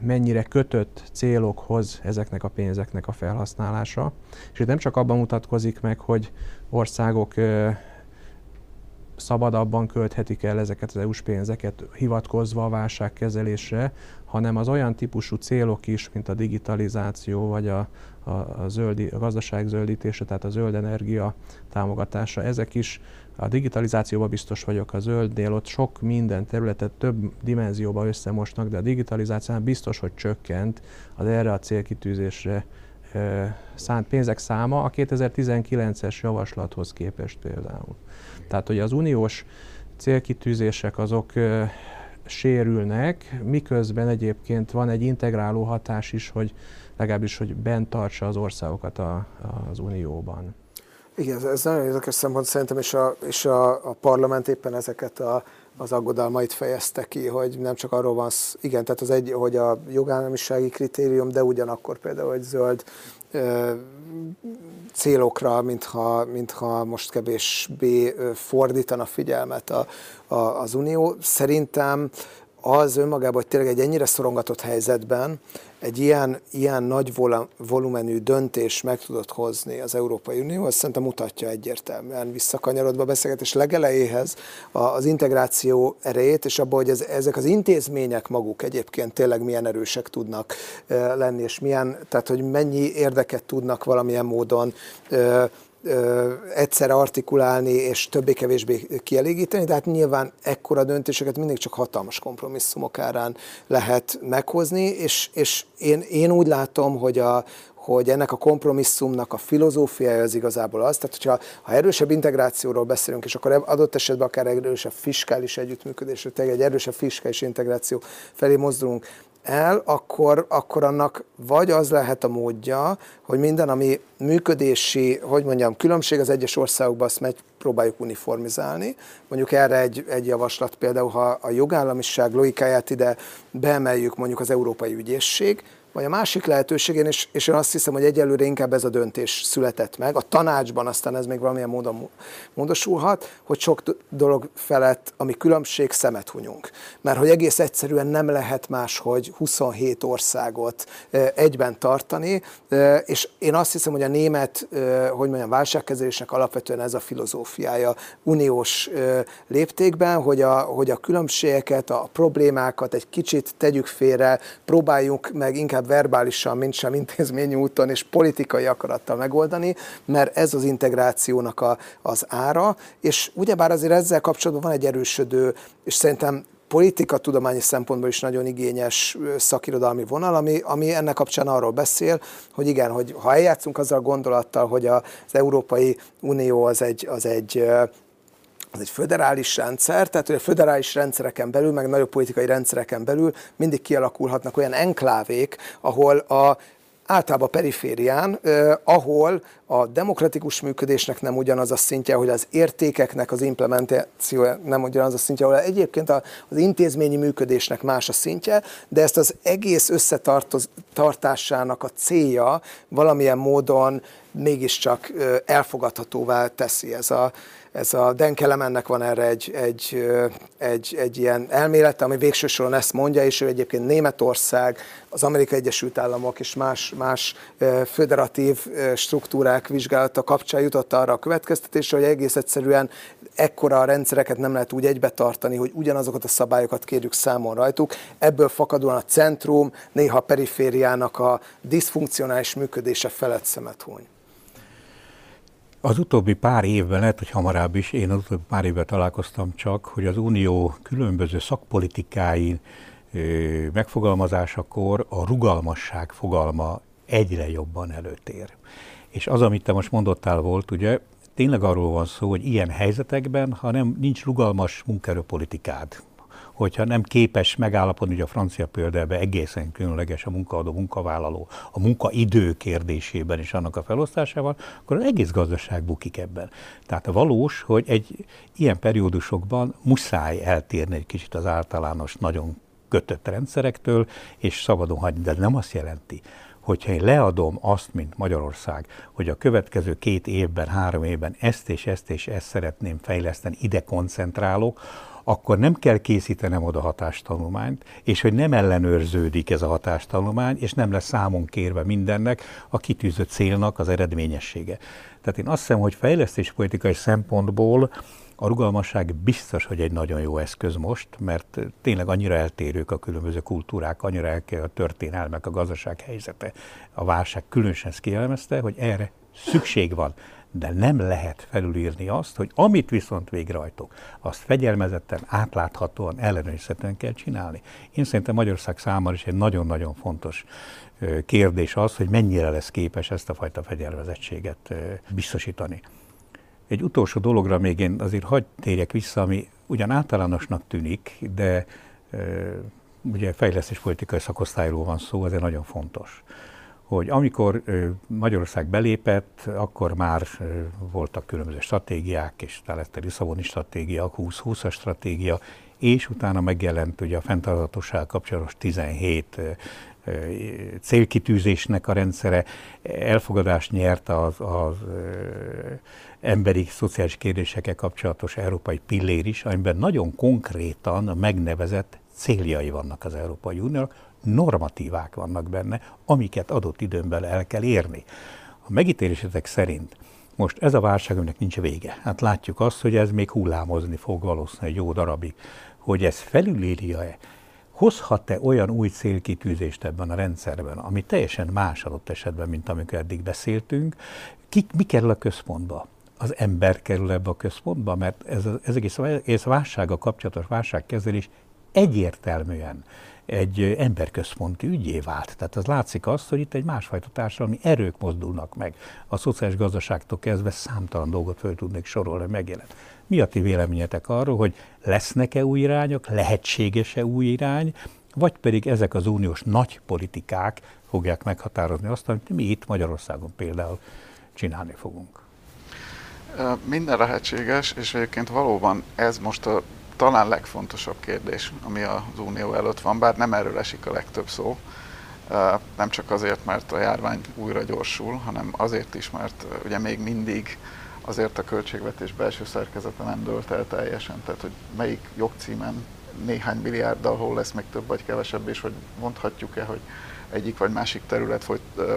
mennyire kötött célokhoz ezeknek a pénzeknek a felhasználása. És itt nem csak abban mutatkozik meg, hogy országok szabadabban költhetik el ezeket az EU-s pénzeket, hivatkozva a válságkezelésre, hanem az olyan típusú célok is, mint a digitalizáció, vagy a, a, a, zöldi, a gazdaság zöldítése, tehát a zöld energia támogatása, ezek is a digitalizációban biztos vagyok, a zöldnél ott sok minden területet több dimenzióba összemosnak, de a digitalizációban biztos, hogy csökkent az erre a célkitűzésre szánt pénzek száma a 2019-es javaslathoz képest például. Tehát, hogy az uniós célkitűzések azok sérülnek, miközben egyébként van egy integráló hatás is, hogy legalábbis, hogy bent tartsa az országokat a, az unióban. Igen, ez nagyon érdekes szempont szerintem, és a, és a, a parlament éppen ezeket a, az aggodalmait fejezte ki, hogy nem csak arról van, igen, tehát az egy, hogy a jogállamisági kritérium, de ugyanakkor például, hogy zöld ö, célokra, mintha, mintha most kevésbé fordítana figyelmet a, a, az Unió. Szerintem az önmagában, hogy tényleg egy ennyire szorongatott helyzetben egy ilyen, ilyen nagy volumenű döntés meg tudott hozni az Európai Unió, azt szerintem mutatja egyértelműen visszakanyarodva a beszélgetés legelejéhez az integráció erejét, és abban, hogy ez, ezek az intézmények maguk egyébként tényleg milyen erősek tudnak lenni, és milyen, tehát hogy mennyi érdeket tudnak valamilyen módon egyszerre artikulálni és többé-kevésbé kielégíteni, de hát nyilván ekkora döntéseket mindig csak hatalmas kompromisszumok árán lehet meghozni, és, és én, én úgy látom, hogy, a, hogy ennek a kompromisszumnak a filozófiája az igazából az, tehát hogyha ha erősebb integrációról beszélünk, és akkor adott esetben akár erősebb fiskális együttműködésről, tehát egy erősebb fiskális integráció felé mozdulunk, el, akkor, akkor annak vagy az lehet a módja, hogy minden, ami működési, hogy mondjam, különbség az egyes országokban, azt megy, próbáljuk uniformizálni. Mondjuk erre egy, egy javaslat például, ha a jogállamiság logikáját ide beemeljük mondjuk az Európai Ügyészség, vagy a másik lehetőség, és, és én azt hiszem, hogy egyelőre inkább ez a döntés született meg. A tanácsban aztán ez még valamilyen módon módosulhat, hogy sok dolog felett, ami különbség, szemet hunyunk. Mert hogy egész egyszerűen nem lehet más, hogy 27 országot egyben tartani, és én azt hiszem, hogy a német, hogy mondjam, válságkezelésnek alapvetően ez a filozófiája uniós léptékben, hogy a, hogy a különbségeket, a problémákat egy kicsit tegyük félre, próbáljunk meg inkább verbálisan, mint sem intézményi úton és politikai akarattal megoldani, mert ez az integrációnak a, az ára, és ugyebár azért ezzel kapcsolatban van egy erősödő, és szerintem politika tudományi szempontból is nagyon igényes szakirodalmi vonal, ami, ami ennek kapcsán arról beszél, hogy igen, hogy ha eljátszunk azzal a gondolattal, hogy az Európai Unió az egy, az egy az egy föderális rendszer, tehát hogy a föderális rendszereken belül, meg nagyobb politikai rendszereken belül mindig kialakulhatnak olyan enklávék, ahol a általában periférián, eh, ahol a demokratikus működésnek nem ugyanaz a szintje, hogy az értékeknek az implementáció nem ugyanaz a szintje, ahol egyébként az intézményi működésnek más a szintje, de ezt az egész összetartásának a célja valamilyen módon mégiscsak elfogadhatóvá teszi ez a, ez a Dan Kelemennek van erre egy, egy, egy, egy ilyen elmélete, ami végső soron ezt mondja, és ő egyébként Németország, az Amerikai Egyesült Államok és más, más föderatív struktúrák vizsgálata kapcsán jutott arra a következtetésre, hogy egész egyszerűen ekkora a rendszereket nem lehet úgy egybe tartani, hogy ugyanazokat a szabályokat kérjük számon rajtuk. Ebből fakadóan a centrum, néha a perifériának a diszfunkcionális működése felett szemet húny. Az utóbbi pár évben, lehet, hogy hamarabb is, én az utóbbi pár évben találkoztam csak, hogy az Unió különböző szakpolitikái megfogalmazásakor a rugalmasság fogalma egyre jobban előtér. És az, amit te most mondottál volt, ugye, tényleg arról van szó, hogy ilyen helyzetekben, ha nem nincs rugalmas munkaerőpolitikád, hogyha nem képes megállapodni, hogy a francia példában egészen különleges a munkaadó, munkavállaló, a munkaidő kérdésében és annak a felosztásával, akkor az egész gazdaság bukik ebben. Tehát a valós, hogy egy ilyen periódusokban muszáj eltérni egy kicsit az általános, nagyon kötött rendszerektől, és szabadon hagyni, de nem azt jelenti, hogyha én leadom azt, mint Magyarország, hogy a következő két évben, három évben ezt és ezt és ezt szeretném fejleszteni, ide koncentrálok, akkor nem kell készítenem oda hatástanulmányt, és hogy nem ellenőrződik ez a hatástanulmány, és nem lesz számon kérve mindennek a kitűzött célnak az eredményessége. Tehát én azt hiszem, hogy fejlesztéspolitikai szempontból a rugalmasság biztos, hogy egy nagyon jó eszköz most, mert tényleg annyira eltérők a különböző kultúrák, annyira eltérő a történelmek, a gazdaság helyzete. A válság különösen ezt kielemezte, hogy erre szükség van de nem lehet felülírni azt, hogy amit viszont végrehajtok, azt fegyelmezetten, átláthatóan, ellenőrizhetően kell csinálni. Én szerintem Magyarország számára is egy nagyon-nagyon fontos kérdés az, hogy mennyire lesz képes ezt a fajta fegyelmezettséget biztosítani. Egy utolsó dologra még én azért hagyd térjek vissza, ami ugyan általánosnak tűnik, de ugye fejlesztéspolitikai szakosztályról van szó, ez nagyon fontos hogy amikor Magyarország belépett, akkor már voltak különböző stratégiák, és talán lett a Lisszaboni stratégia, a 2020-as stratégia, és utána megjelent ugye a fenntarthatóság kapcsolatos 17 célkitűzésnek a rendszere, elfogadást nyert az, az emberi szociális kérdésekkel kapcsolatos európai pillér is, amiben nagyon konkrétan megnevezett céljai vannak az Európai Uniónak, normatívák vannak benne, amiket adott időn el kell érni. A megítélésetek szerint most ez a válság, aminek nincs vége. Hát látjuk azt, hogy ez még hullámozni fog valószínűleg egy jó darabig. Hogy ez felülírja-e, hozhat-e olyan új célkitűzést ebben a rendszerben, ami teljesen más adott esetben, mint amikor eddig beszéltünk, ki, mi kerül a központba? Az ember kerül ebbe a központba, mert ez, ez egész, egész válsága kapcsolatos válságkezelés egyértelműen egy emberközponti ügyé vált. Tehát az látszik azt, hogy itt egy másfajta társadalmi erők mozdulnak meg. A szociális gazdaságtól kezdve számtalan dolgot föl tudnék sorolni, megjelent. Mi a ti véleményetek arról, hogy lesznek-e új irányok, lehetséges-e új irány, vagy pedig ezek az uniós nagy politikák fogják meghatározni azt, amit mi itt Magyarországon például csinálni fogunk? Minden lehetséges, és egyébként valóban ez most a talán legfontosabb kérdés, ami az Unió előtt van, bár nem erről esik a legtöbb szó, nem csak azért, mert a járvány újra gyorsul, hanem azért is, mert ugye még mindig azért a költségvetés belső szerkezete nem dőlt el teljesen, tehát hogy melyik jogcímen néhány milliárddal hol lesz még több vagy kevesebb, és hogy mondhatjuk-e, hogy egyik vagy másik terület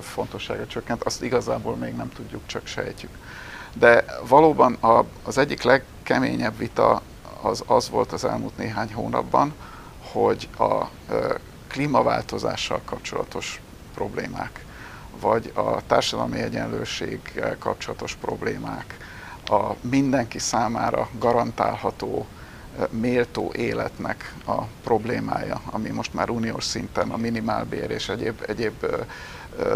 fontossága csökkent, azt igazából még nem tudjuk, csak sejtjük. De valóban az egyik legkeményebb vita az az volt az elmúlt néhány hónapban, hogy a klímaváltozással kapcsolatos problémák, vagy a társadalmi egyenlőséggel kapcsolatos problémák, a mindenki számára garantálható, méltó életnek a problémája, ami most már uniós szinten a minimálbér és egyéb, egyéb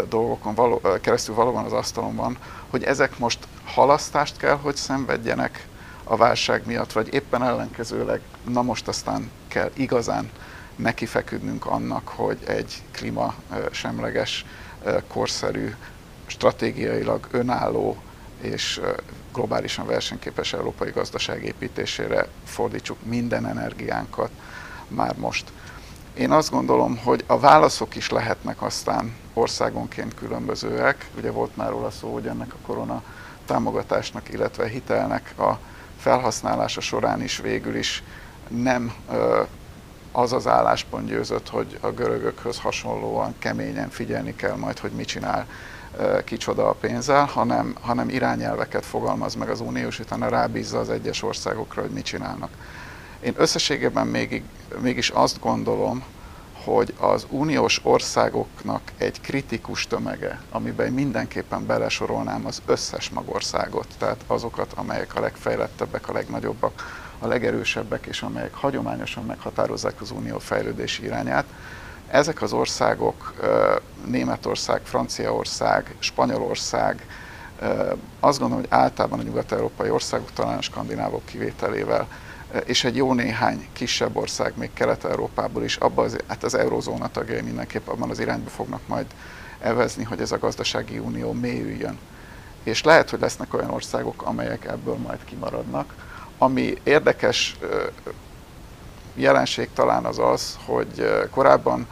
dolgokon való, keresztül valóban az asztalon van, hogy ezek most halasztást kell, hogy szenvedjenek, a válság miatt, vagy éppen ellenkezőleg, na most aztán kell igazán neki feküdnünk annak, hogy egy klímasemleges, korszerű, stratégiailag önálló és globálisan versenyképes európai gazdaság építésére fordítsuk minden energiánkat már most. Én azt gondolom, hogy a válaszok is lehetnek aztán országonként különbözőek. Ugye volt már róla szó, hogy ennek a korona támogatásnak, illetve hitelnek a felhasználása során is végül is nem az az álláspont győzött, hogy a görögökhöz hasonlóan keményen figyelni kell majd, hogy mit csinál kicsoda a pénzzel, hanem, hanem irányelveket fogalmaz meg az Unió, és utána rábízza az egyes országokra, hogy mit csinálnak. Én összességében még, mégis azt gondolom, hogy az uniós országoknak egy kritikus tömege, amiben mindenképpen belesorolnám az összes magországot, tehát azokat, amelyek a legfejlettebbek, a legnagyobbak, a legerősebbek, és amelyek hagyományosan meghatározzák az unió fejlődési irányát. Ezek az országok, Németország, Franciaország, Spanyolország, Azt gondolom, hogy általában a nyugat-európai országok, talán a skandinávok kivételével, és egy jó néhány kisebb ország, még Kelet-Európából is, abban az, hát az eurozóna tagjai mindenképp abban az irányba fognak majd evezni, hogy ez a gazdasági unió mélyüljön. És lehet, hogy lesznek olyan országok, amelyek ebből majd kimaradnak. Ami érdekes jelenség talán az az, hogy korábban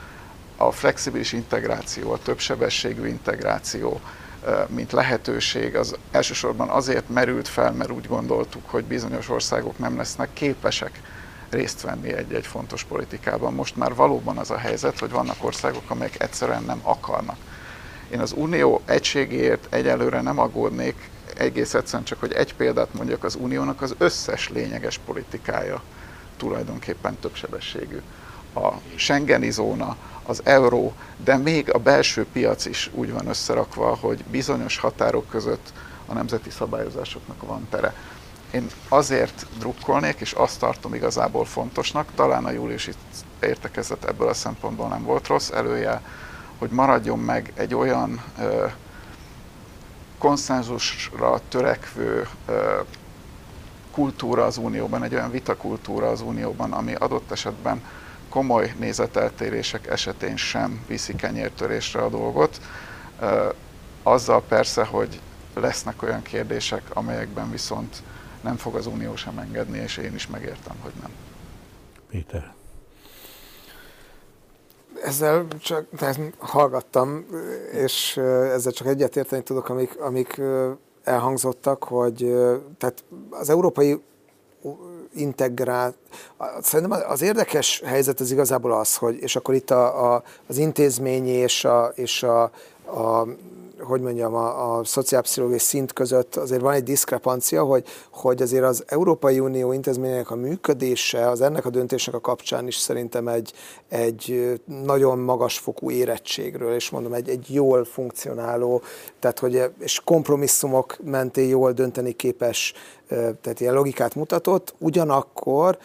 a flexibilis integráció, a többsebességű integráció, mint lehetőség, az elsősorban azért merült fel, mert úgy gondoltuk, hogy bizonyos országok nem lesznek képesek részt venni egy-egy fontos politikában. Most már valóban az a helyzet, hogy vannak országok, amelyek egyszerűen nem akarnak. Én az unió egységéért egyelőre nem aggódnék, egész egyszerűen csak, hogy egy példát mondjak, az uniónak az összes lényeges politikája tulajdonképpen többsebességű. A Schengeni zóna, az euró, de még a belső piac is úgy van összerakva, hogy bizonyos határok között a nemzeti szabályozásoknak van tere. Én azért drukkolnék, és azt tartom igazából fontosnak, talán a júliusi értekezet ebből a szempontból nem volt rossz előjel, hogy maradjon meg egy olyan ö, konszenzusra törekvő ö, kultúra az Unióban, egy olyan vitakultúra az Unióban, ami adott esetben komoly nézeteltérések esetén sem viszi kenyértörésre a dolgot. Azzal persze, hogy lesznek olyan kérdések, amelyekben viszont nem fog az Unió sem engedni, és én is megértem, hogy nem. Péter. Ezzel csak tehát hallgattam, és ezzel csak egyetérteni tudok, amik, amik elhangzottak, hogy tehát az európai integrált. Szerintem az érdekes helyzet az igazából az, hogy, és akkor itt a, a, az intézményi és a, és a, a hogy mondjam, a, a szociálpszichológiai szint között azért van egy diszkrepancia, hogy, hogy azért az Európai Unió intézmények a működése, az ennek a döntésnek a kapcsán is szerintem egy, egy nagyon magas fokú érettségről, és mondom, egy, egy jól funkcionáló, tehát hogy és kompromisszumok mentén jól dönteni képes, tehát ilyen logikát mutatott, ugyanakkor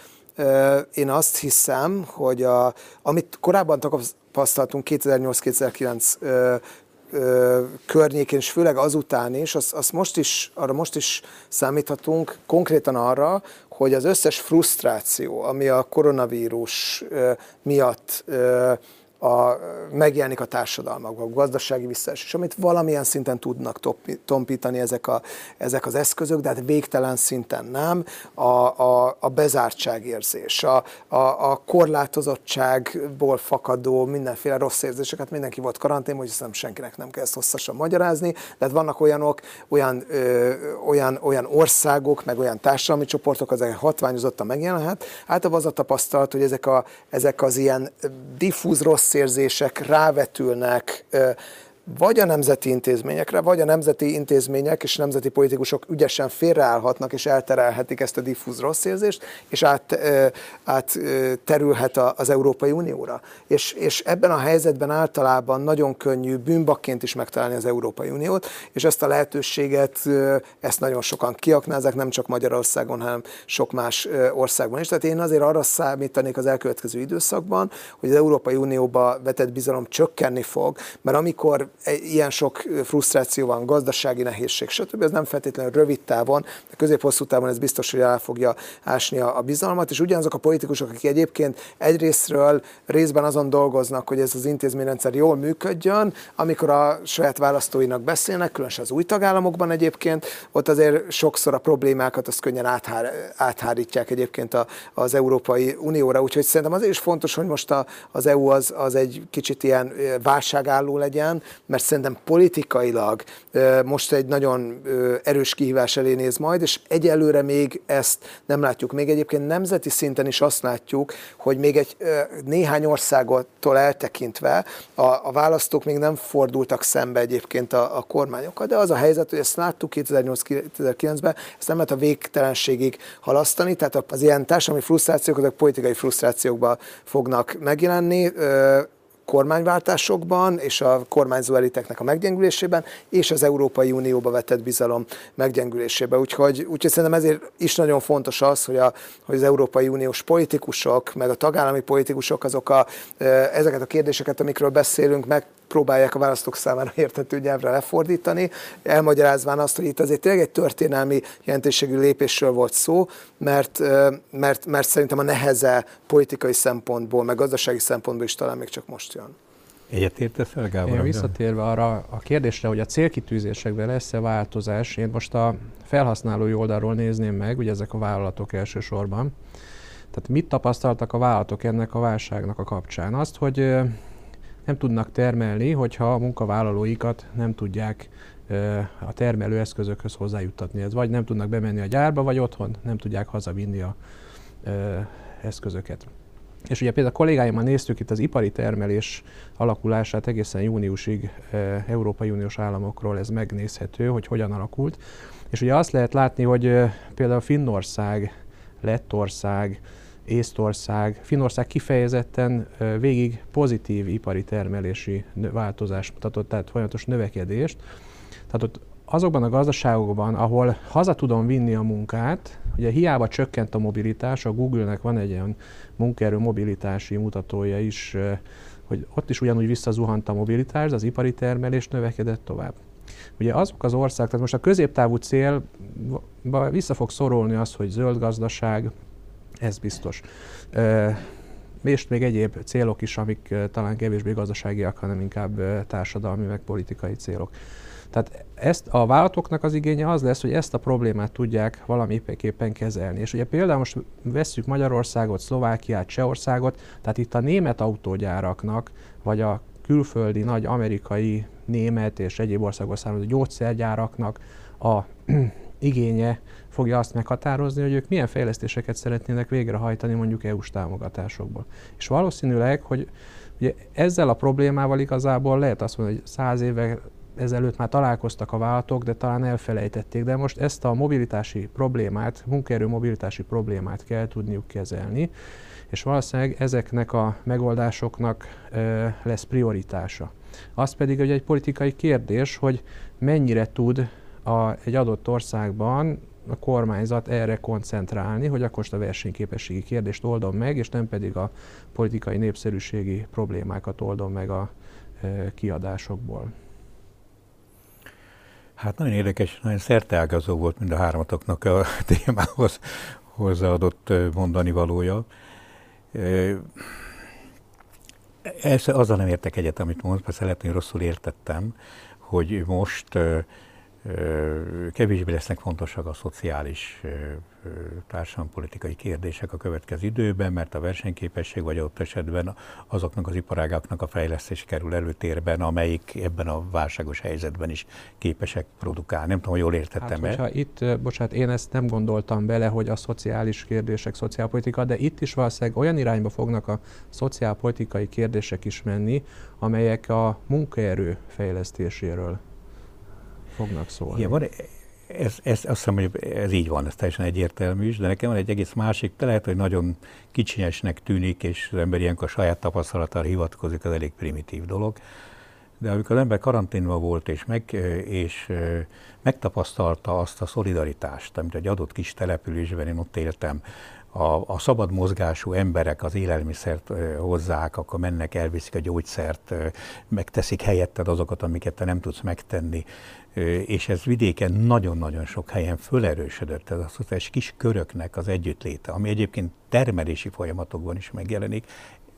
én azt hiszem, hogy a, amit korábban tapasztaltunk 2008-2009 ö, környékén, és főleg azután is, azt, azt most is, arra most is számíthatunk, konkrétan arra, hogy az összes frusztráció, ami a koronavírus miatt a, megjelenik a társadalmakban, a gazdasági visszaesés, amit valamilyen szinten tudnak tompítani ezek, a, ezek az eszközök, de hát végtelen szinten nem. A, a, a bezártságérzés, a, a, a korlátozottságból fakadó mindenféle rossz érzéseket, mindenki volt karanténban, hogy hiszem senkinek nem kell ezt hosszasan magyarázni, de hát vannak olyanok, olyan, ö, olyan, olyan országok, meg olyan társadalmi csoportok, azok hatványozottan megjelenhet. Általában az a tapasztalat, hogy ezek, a, ezek az ilyen diffúz rossz rossz érzések rávetülnek vagy a nemzeti intézményekre, vagy a nemzeti intézmények és nemzeti politikusok ügyesen félreállhatnak és elterelhetik ezt a diffúz rossz érzést, és át, át terülhet az Európai Unióra. És, és ebben a helyzetben általában nagyon könnyű bűnbakként is megtalálni az Európai Uniót, és ezt a lehetőséget, ezt nagyon sokan kiaknázzák, nem csak Magyarországon, hanem sok más országban is. Tehát én azért arra számítanék az elkövetkező időszakban, hogy az Európai Unióba vetett bizalom csökkenni fog, mert amikor ilyen sok frusztráció van, gazdasági nehézség, stb. Ez nem feltétlenül rövid távon, de közép-hosszú távon ez biztos, hogy el fogja ásni a bizalmat, és ugyanazok a politikusok, akik egyébként egyrésztről részben azon dolgoznak, hogy ez az intézményrendszer jól működjön, amikor a saját választóinak beszélnek, különösen az új tagállamokban egyébként, ott azért sokszor a problémákat azt könnyen áthár, áthárítják egyébként a, az Európai Unióra, úgyhogy szerintem azért is fontos, hogy most a, az EU az, az egy kicsit ilyen válságálló legyen, mert szerintem politikailag most egy nagyon erős kihívás elé néz majd, és egyelőre még ezt nem látjuk. Még egyébként nemzeti szinten is azt látjuk, hogy még egy néhány országottól eltekintve a, a választók még nem fordultak szembe egyébként a, a kormányokkal, de az a helyzet, hogy ezt láttuk 2008-2009-ben, ezt nem lehet a végtelenségig halasztani, tehát az ilyen társadalmi frusztrációk, azok politikai frusztrációkba fognak megjelenni kormányváltásokban és a kormányzó eliteknek a meggyengülésében, és az Európai Unióba vetett bizalom meggyengülésében. Úgyhogy, úgyhogy szerintem ezért is nagyon fontos az, hogy, a, hogy az Európai Uniós politikusok, meg a tagállami politikusok azok a, ezeket a kérdéseket, amikről beszélünk, meg próbálják a választók számára értető nyelvre lefordítani, elmagyarázván azt, hogy itt azért tényleg egy történelmi jelentőségű lépésről volt szó, mert, mert, mert szerintem a neheze politikai szempontból, meg gazdasági szempontból is talán még csak most jön. Egyetértesz el, Gábor? Én visszatérve arra a kérdésre, hogy a célkitűzésekben lesz-e változás, én most a felhasználói oldalról nézném meg, ugye ezek a vállalatok elsősorban. Tehát mit tapasztaltak a vállalatok ennek a válságnak a kapcsán? Azt, hogy nem tudnak termelni, hogyha a munkavállalóikat nem tudják a termelőeszközökhöz hozzájuttatni. Ez vagy nem tudnak bemenni a gyárba, vagy otthon nem tudják hazavinni a eszközöket. És ugye például a kollégáimmal néztük itt az ipari termelés alakulását egészen júniusig Európai Uniós államokról ez megnézhető, hogy hogyan alakult. És ugye azt lehet látni, hogy például Finnország, Lettország, Észtország, Finnország kifejezetten végig pozitív ipari termelési változást mutatott, tehát folyamatos növekedést. Tehát ott azokban a gazdaságokban, ahol haza tudom vinni a munkát, ugye hiába csökkent a mobilitás, a Google-nek van egy olyan munkaerő mobilitási mutatója is, hogy ott is ugyanúgy visszazuhant a mobilitás, de az ipari termelés növekedett tovább. Ugye azok az országok, tehát most a középtávú célba vissza fog szorolni az, hogy zöld gazdaság, ez biztos. És még egyéb célok is, amik talán kevésbé gazdaságiak, hanem inkább társadalmi, meg politikai célok. Tehát ezt a vállalatoknak az igénye az lesz, hogy ezt a problémát tudják valamiképpen kezelni. És ugye például most vesszük Magyarországot, Szlovákiát, Csehországot, tehát itt a német autógyáraknak, vagy a külföldi nagy amerikai, német és egyéb országból származó gyógyszergyáraknak a <clears throat> igénye fogja azt meghatározni, hogy ők milyen fejlesztéseket szeretnének végrehajtani mondjuk EU-s támogatásokból. És valószínűleg, hogy ugye ezzel a problémával igazából lehet azt mondani, hogy száz éve ezelőtt már találkoztak a vállalatok, de talán elfelejtették. De most ezt a mobilitási problémát, munkaerő mobilitási problémát kell tudniuk kezelni, és valószínűleg ezeknek a megoldásoknak e, lesz prioritása. Az pedig hogy egy politikai kérdés, hogy mennyire tud a, egy adott országban a kormányzat erre koncentrálni, hogy akkor a versenyképességi kérdést oldom meg, és nem pedig a politikai népszerűségi problémákat oldom meg a e, kiadásokból. Hát nagyon érdekes, nagyon szerteágazó volt mind a hármatoknak a <laughs> témához hozzáadott mondani valója. Ez azzal nem értek egyet, amit mondsz, persze lehet, rosszul értettem, hogy most kevésbé lesznek fontosak a szociális társadalompolitikai kérdések a következő időben, mert a versenyképesség vagy ott esetben azoknak az iparágaknak a fejlesztés kerül előtérben, amelyik ebben a válságos helyzetben is képesek produkálni. Nem tudom, hogy jól értettem hát, hogyha itt, bocsánat, én ezt nem gondoltam bele, hogy a szociális kérdések, szociálpolitika, de itt is valószínűleg olyan irányba fognak a szociálpolitikai kérdések is menni, amelyek a munkaerő fejlesztéséről fognak szólni. Igen, van, ez, ez, azt hiszem, hogy ez így van, ez teljesen egyértelmű is, de nekem van egy egész másik, de lehet, hogy nagyon kicsinyesnek tűnik, és az ember ilyenkor a saját tapasztalatára hivatkozik, az elég primitív dolog. De amikor az ember karanténban volt, és, meg, és megtapasztalta azt a szolidaritást, amit egy adott kis településben én ott éltem, a, a szabad mozgású emberek az élelmiszert hozzák, akkor mennek, elviszik a gyógyszert, megteszik helyetted azokat, amiket te nem tudsz megtenni és ez vidéken nagyon-nagyon sok helyen fölerősödött, ez a szociális kis köröknek az együttléte, ami egyébként termelési folyamatokban is megjelenik,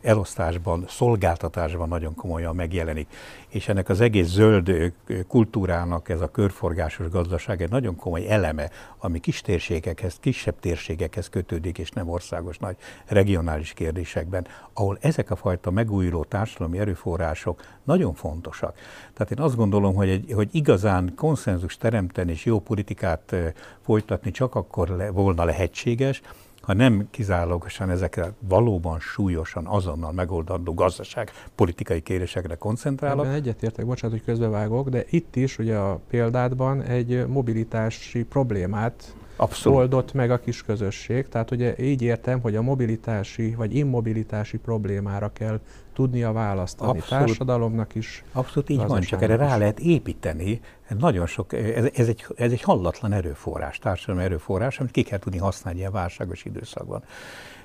elosztásban, szolgáltatásban nagyon komolyan megjelenik. És ennek az egész zöld kultúrának ez a körforgásos gazdaság egy nagyon komoly eleme, ami kis térségekhez, kisebb térségekhez kötődik, és nem országos nagy regionális kérdésekben, ahol ezek a fajta megújuló társadalmi erőforrások nagyon fontosak. Tehát én azt gondolom, hogy, egy, hogy igazán konszenzus teremteni és jó politikát folytatni csak akkor le, volna lehetséges, ha nem kizárólagosan ezekre valóban súlyosan, azonnal megoldandó gazdaság, politikai kérésekre koncentrálok. Ebben egyetértek, bocsánat, hogy közbevágok, de itt is ugye a példádban egy mobilitási problémát Abszolút. oldott meg a kis közösség. Tehát ugye így értem, hogy a mobilitási vagy immobilitási problémára kell tudnia választani. Abszolút, Társadalomnak is. Abszolút így van, csak erre rá lehet építeni. Nagyon sok, ez, ez, egy, ez egy hallatlan erőforrás, társadalmi erőforrás, amit ki kell tudni használni ilyen válságos időszakban.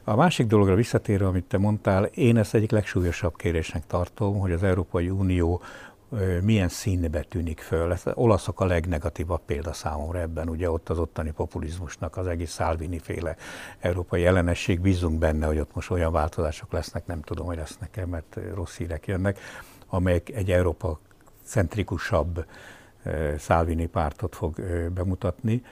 A másik dologra visszatérve, amit te mondtál, én ezt egyik legsúlyosabb kérésnek tartom, hogy az Európai Unió milyen színbe tűnik föl. Ez olaszok a legnegatívabb példa számomra ebben, ugye ott az ottani populizmusnak, az egész Salvini féle európai ellenesség, bízunk benne, hogy ott most olyan változások lesznek, nem tudom, hogy lesznek-e, mert rossz hírek jönnek, amelyek egy Európa centrikusabb Salvini pártot fog bemutatni,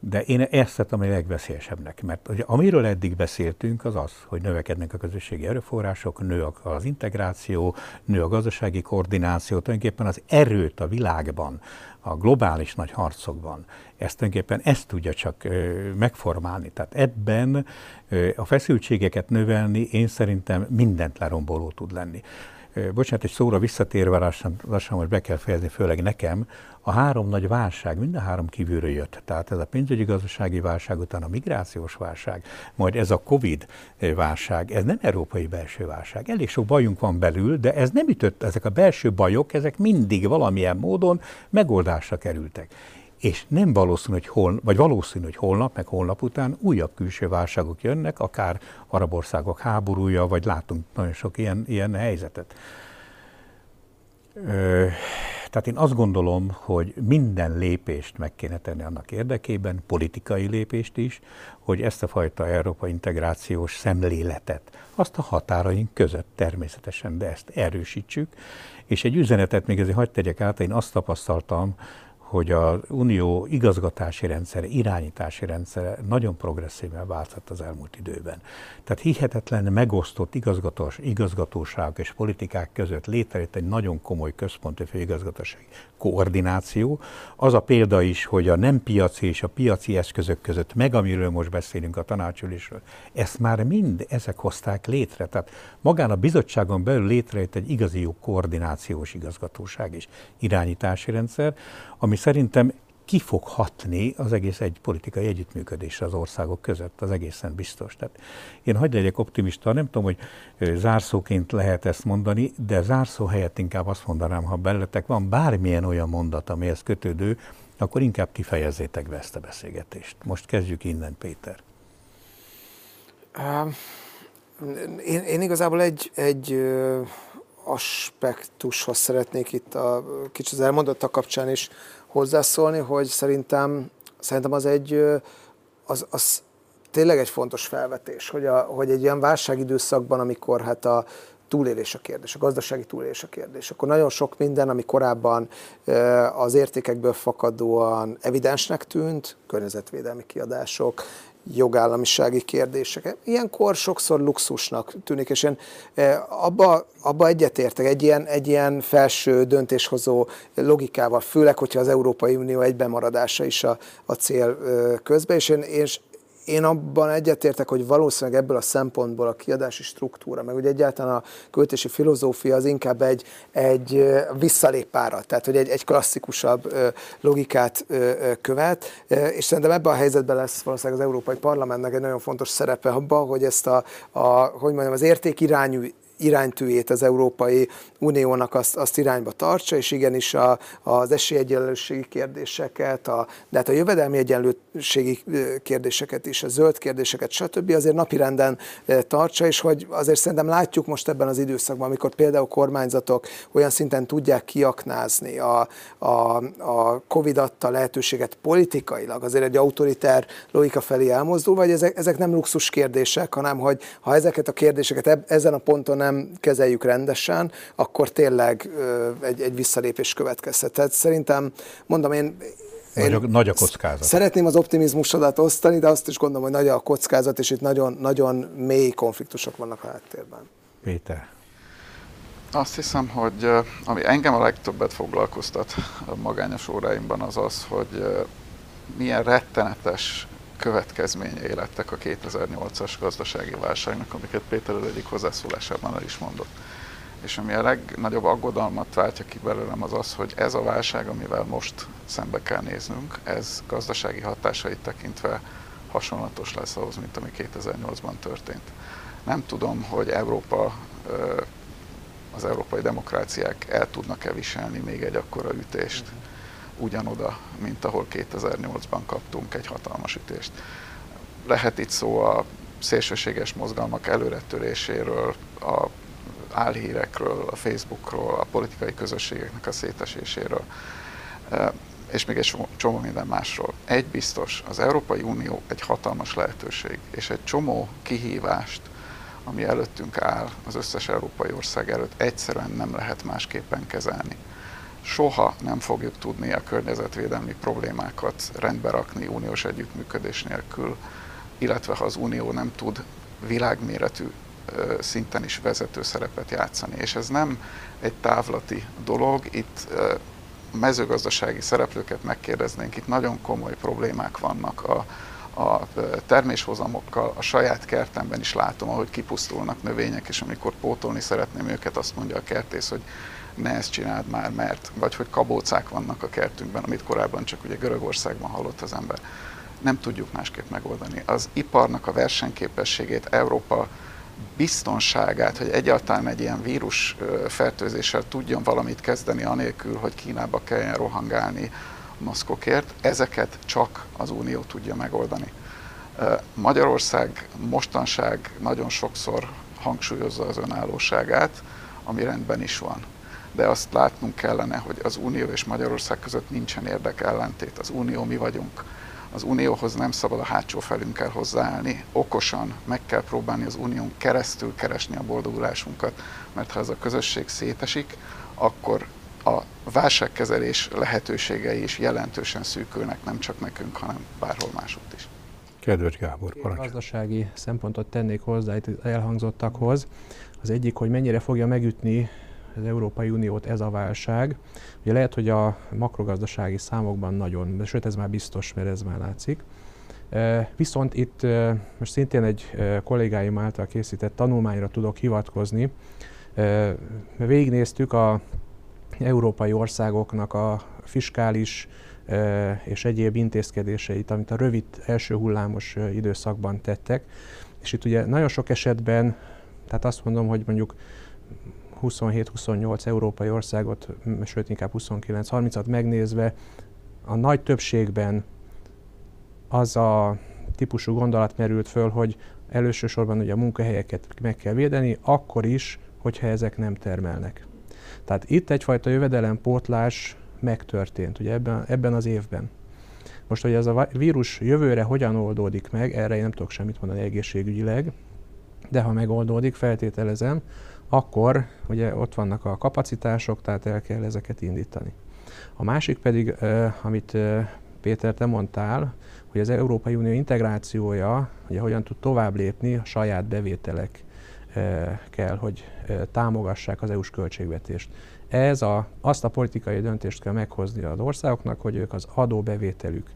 de én ezt tettem a legveszélyesebbnek, mert ugye, amiről eddig beszéltünk, az az, hogy növekednek a közösségi erőforrások, nő az integráció, nő a gazdasági koordináció, tulajdonképpen az erőt a világban, a globális nagy harcokban, ezt tulajdonképpen ezt tudja csak ö, megformálni. Tehát ebben ö, a feszültségeket növelni én szerintem mindent leromboló tud lenni bocsánat, egy szóra visszatérve lassan, lassan most be kell fejezni, főleg nekem, a három nagy válság, mind a három kívülről jött. Tehát ez a pénzügyi gazdasági válság, után a migrációs válság, majd ez a Covid válság, ez nem európai belső válság. Elég sok bajunk van belül, de ez nem ütött, ezek a belső bajok, ezek mindig valamilyen módon megoldásra kerültek és nem valószínű, hogy hol, vagy valószínű, hogy holnap, meg holnap után újabb külső válságok jönnek, akár arab országok háborúja, vagy látunk nagyon sok ilyen, ilyen helyzetet. Ö, tehát én azt gondolom, hogy minden lépést meg kéne tenni annak érdekében, politikai lépést is, hogy ezt a fajta Európa integrációs szemléletet, azt a határaink között természetesen, de ezt erősítsük, és egy üzenetet még ezért hagyd tegyek át, én azt tapasztaltam, hogy az unió igazgatási rendszere, irányítási rendszere nagyon progresszíven változott az elmúlt időben. Tehát hihetetlen megosztott igazgatós, igazgatóság és politikák között létrejött egy nagyon komoly központi főigazgatósági koordináció. Az a példa is, hogy a nem piaci és a piaci eszközök között, meg amiről most beszélünk a tanácsülésről, ezt már mind ezek hozták létre. Tehát magán a bizottságon belül létrejött egy igazi jó koordinációs igazgatóság és irányítási rendszer, ami szerintem ki fog hatni az egész egy politikai együttműködésre az országok között, az egészen biztos. Tehát én hagyd legyek optimista, nem tudom, hogy zárszóként lehet ezt mondani, de zárszó helyett inkább azt mondanám, ha belletek van bármilyen olyan mondat, amihez kötődő, akkor inkább kifejezzétek be ezt a beszélgetést. Most kezdjük innen, Péter. Uh, én, én igazából egy, egy aspektushoz szeretnék itt a kicsit az elmondottak kapcsán is hozzászólni, hogy szerintem, szerintem az egy, az, az tényleg egy fontos felvetés, hogy, a, hogy egy ilyen válságidőszakban, amikor hát a túlélés a kérdés, a gazdasági túlélés a kérdés, akkor nagyon sok minden, ami korábban az értékekből fakadóan evidensnek tűnt, környezetvédelmi kiadások, jogállamisági kérdések. Ilyenkor sokszor luxusnak tűnik, és én eh, abba, abba egyetértek, egy ilyen, egy ilyen felső döntéshozó logikával, főleg, hogyha az Európai Unió egybemaradása is a, a cél eh, közben, és én, és én abban egyetértek, hogy valószínűleg ebből a szempontból a kiadási struktúra, meg ugye egyáltalán a költési filozófia az inkább egy, egy visszalépára, tehát hogy egy, egy klasszikusabb logikát követ, és szerintem ebben a helyzetben lesz valószínűleg az Európai Parlamentnek egy nagyon fontos szerepe abban, hogy ezt a, a hogy mondjam, az értékirányú iránytűjét az Európai Uniónak azt, azt irányba tartsa, és igenis a, az esélyegyenlőségi kérdéseket, a, de hát a jövedelmi egyenlőségi kérdéseket is, a zöld kérdéseket, stb. azért napirenden tartsa, és hogy azért szerintem látjuk most ebben az időszakban, amikor például kormányzatok olyan szinten tudják kiaknázni a, a, a Covid adta lehetőséget politikailag, azért egy autoritár logika felé elmozdul, vagy ezek, ezek nem luxus kérdések, hanem hogy ha ezeket a kérdéseket eb, ezen a ponton nem kezeljük rendesen, akkor tényleg egy, egy visszalépés következhet. Tehát szerintem, mondom én, nagy, a, nagy a kockázat. Szeretném az optimizmusodat osztani, de azt is gondolom, hogy nagy a kockázat, és itt nagyon, nagyon mély konfliktusok vannak a háttérben. Péter. Azt hiszem, hogy ami engem a legtöbbet foglalkoztat a magányos óráimban az az, hogy milyen rettenetes következményei lettek a 2008-as gazdasági válságnak, amiket Péter az egyik hozzászólásában el is mondott. És ami a legnagyobb aggodalmat váltja ki belőlem az az, hogy ez a válság, amivel most szembe kell néznünk, ez gazdasági hatásait tekintve hasonlatos lesz ahhoz, mint ami 2008-ban történt. Nem tudom, hogy Európa az európai demokráciák el tudnak-e viselni még egy akkora ütést ugyanoda, mint ahol 2008-ban kaptunk egy hatalmas ütést. Lehet itt szó a szélsőséges mozgalmak előretöréséről, a álhírekről, a Facebookról, a politikai közösségeknek a széteséséről, és még egy csomó minden másról. Egy biztos, az Európai Unió egy hatalmas lehetőség, és egy csomó kihívást, ami előttünk áll, az összes európai ország előtt egyszerűen nem lehet másképpen kezelni. Soha nem fogjuk tudni a környezetvédelmi problémákat rendbe rakni uniós együttműködés nélkül, illetve ha az Unió nem tud világméretű szinten is vezető szerepet játszani. És ez nem egy távlati dolog, itt mezőgazdasági szereplőket megkérdeznénk, itt nagyon komoly problémák vannak a, a terméshozamokkal, a saját kertemben is látom, ahogy kipusztulnak növények, és amikor pótolni szeretném őket, azt mondja a kertész, hogy ne ezt csináld már, mert, vagy hogy kabócák vannak a kertünkben, amit korábban csak ugye Görögországban hallott az ember. Nem tudjuk másképp megoldani. Az iparnak a versenyképességét Európa biztonságát, hogy egyáltalán egy ilyen vírus fertőzéssel tudjon valamit kezdeni, anélkül, hogy Kínába kelljen rohangálni maszkokért, ezeket csak az Unió tudja megoldani. Magyarország mostanság nagyon sokszor hangsúlyozza az önállóságát, ami rendben is van. De azt látnunk kellene, hogy az Unió és Magyarország között nincsen érdekellentét. Az Unió mi vagyunk az unióhoz nem szabad a hátsó felünkkel hozzáállni, okosan meg kell próbálni az unión keresztül keresni a boldogulásunkat, mert ha ez a közösség szétesik, akkor a válságkezelés lehetőségei is jelentősen szűkülnek, nem csak nekünk, hanem bárhol másutt is. Kedves Gábor, parancsolj. Gazdasági szempontot tennék hozzá itt elhangzottakhoz. Az egyik, hogy mennyire fogja megütni az Európai Uniót ez a válság. Ugye lehet, hogy a makrogazdasági számokban nagyon, de sőt ez már biztos, mert ez már látszik. Viszont itt most szintén egy kollégáim által készített tanulmányra tudok hivatkozni. Végignéztük a európai országoknak a fiskális és egyéb intézkedéseit, amit a rövid első hullámos időszakban tettek. És itt ugye nagyon sok esetben, tehát azt mondom, hogy mondjuk 27-28 európai országot, sőt inkább 29-30-at megnézve, a nagy többségben az a típusú gondolat merült föl, hogy elősősorban ugye a munkahelyeket meg kell védeni, akkor is, hogyha ezek nem termelnek. Tehát itt egyfajta jövedelempótlás megtörtént, ugye ebben, ebben az évben. Most, hogy ez a vírus jövőre hogyan oldódik meg, erre én nem tudok semmit mondani egészségügyileg, de ha megoldódik, feltételezem, akkor ugye ott vannak a kapacitások, tehát el kell ezeket indítani. A másik pedig, amit Péter, te mondtál, hogy az Európai Unió integrációja ugye hogyan tud tovább lépni, a saját bevételek kell, hogy támogassák az EU-s költségvetést. Ez a, azt a politikai döntést kell meghozni az országoknak, hogy ők az adóbevételük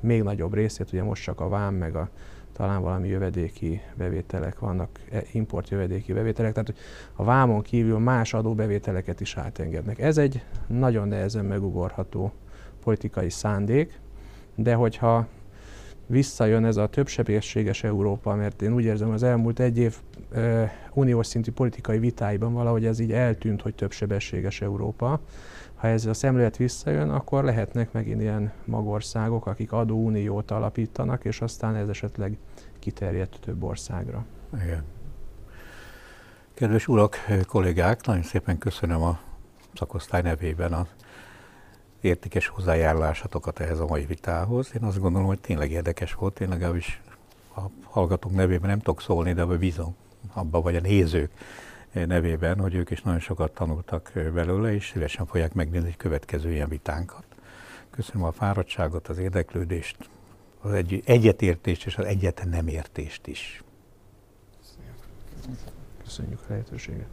még nagyobb részét, ugye most csak a vám meg a talán valami jövedéki bevételek vannak, e, import jövedéki bevételek, tehát a vámon kívül más adóbevételeket is átengednek. Ez egy nagyon nehezen megugorható politikai szándék, de hogyha visszajön ez a többsebességes Európa, mert én úgy érzem, az elmúlt egy év e, uniós szintű politikai vitáiban valahogy ez így eltűnt, hogy többsebességes Európa, ha ez a szemlélet visszajön, akkor lehetnek megint ilyen magországok, akik adóuniót alapítanak, és aztán ez esetleg kiterjed több országra. Igen. Kedves urak, kollégák, nagyon szépen köszönöm a szakosztály nevében a értékes hozzájárulásatokat ehhez a mai vitához. Én azt gondolom, hogy tényleg érdekes volt, én legalábbis a hallgatók nevében nem tudok szólni, de bízom abba, vagy a nézők nevében, hogy ők is nagyon sokat tanultak belőle, és szívesen fogják megnézni egy következő ilyen vitánkat. Köszönöm a fáradtságot, az érdeklődést, az egy, egyetértést és az egyetlen nem értést is. Köszönjük a lehetőséget.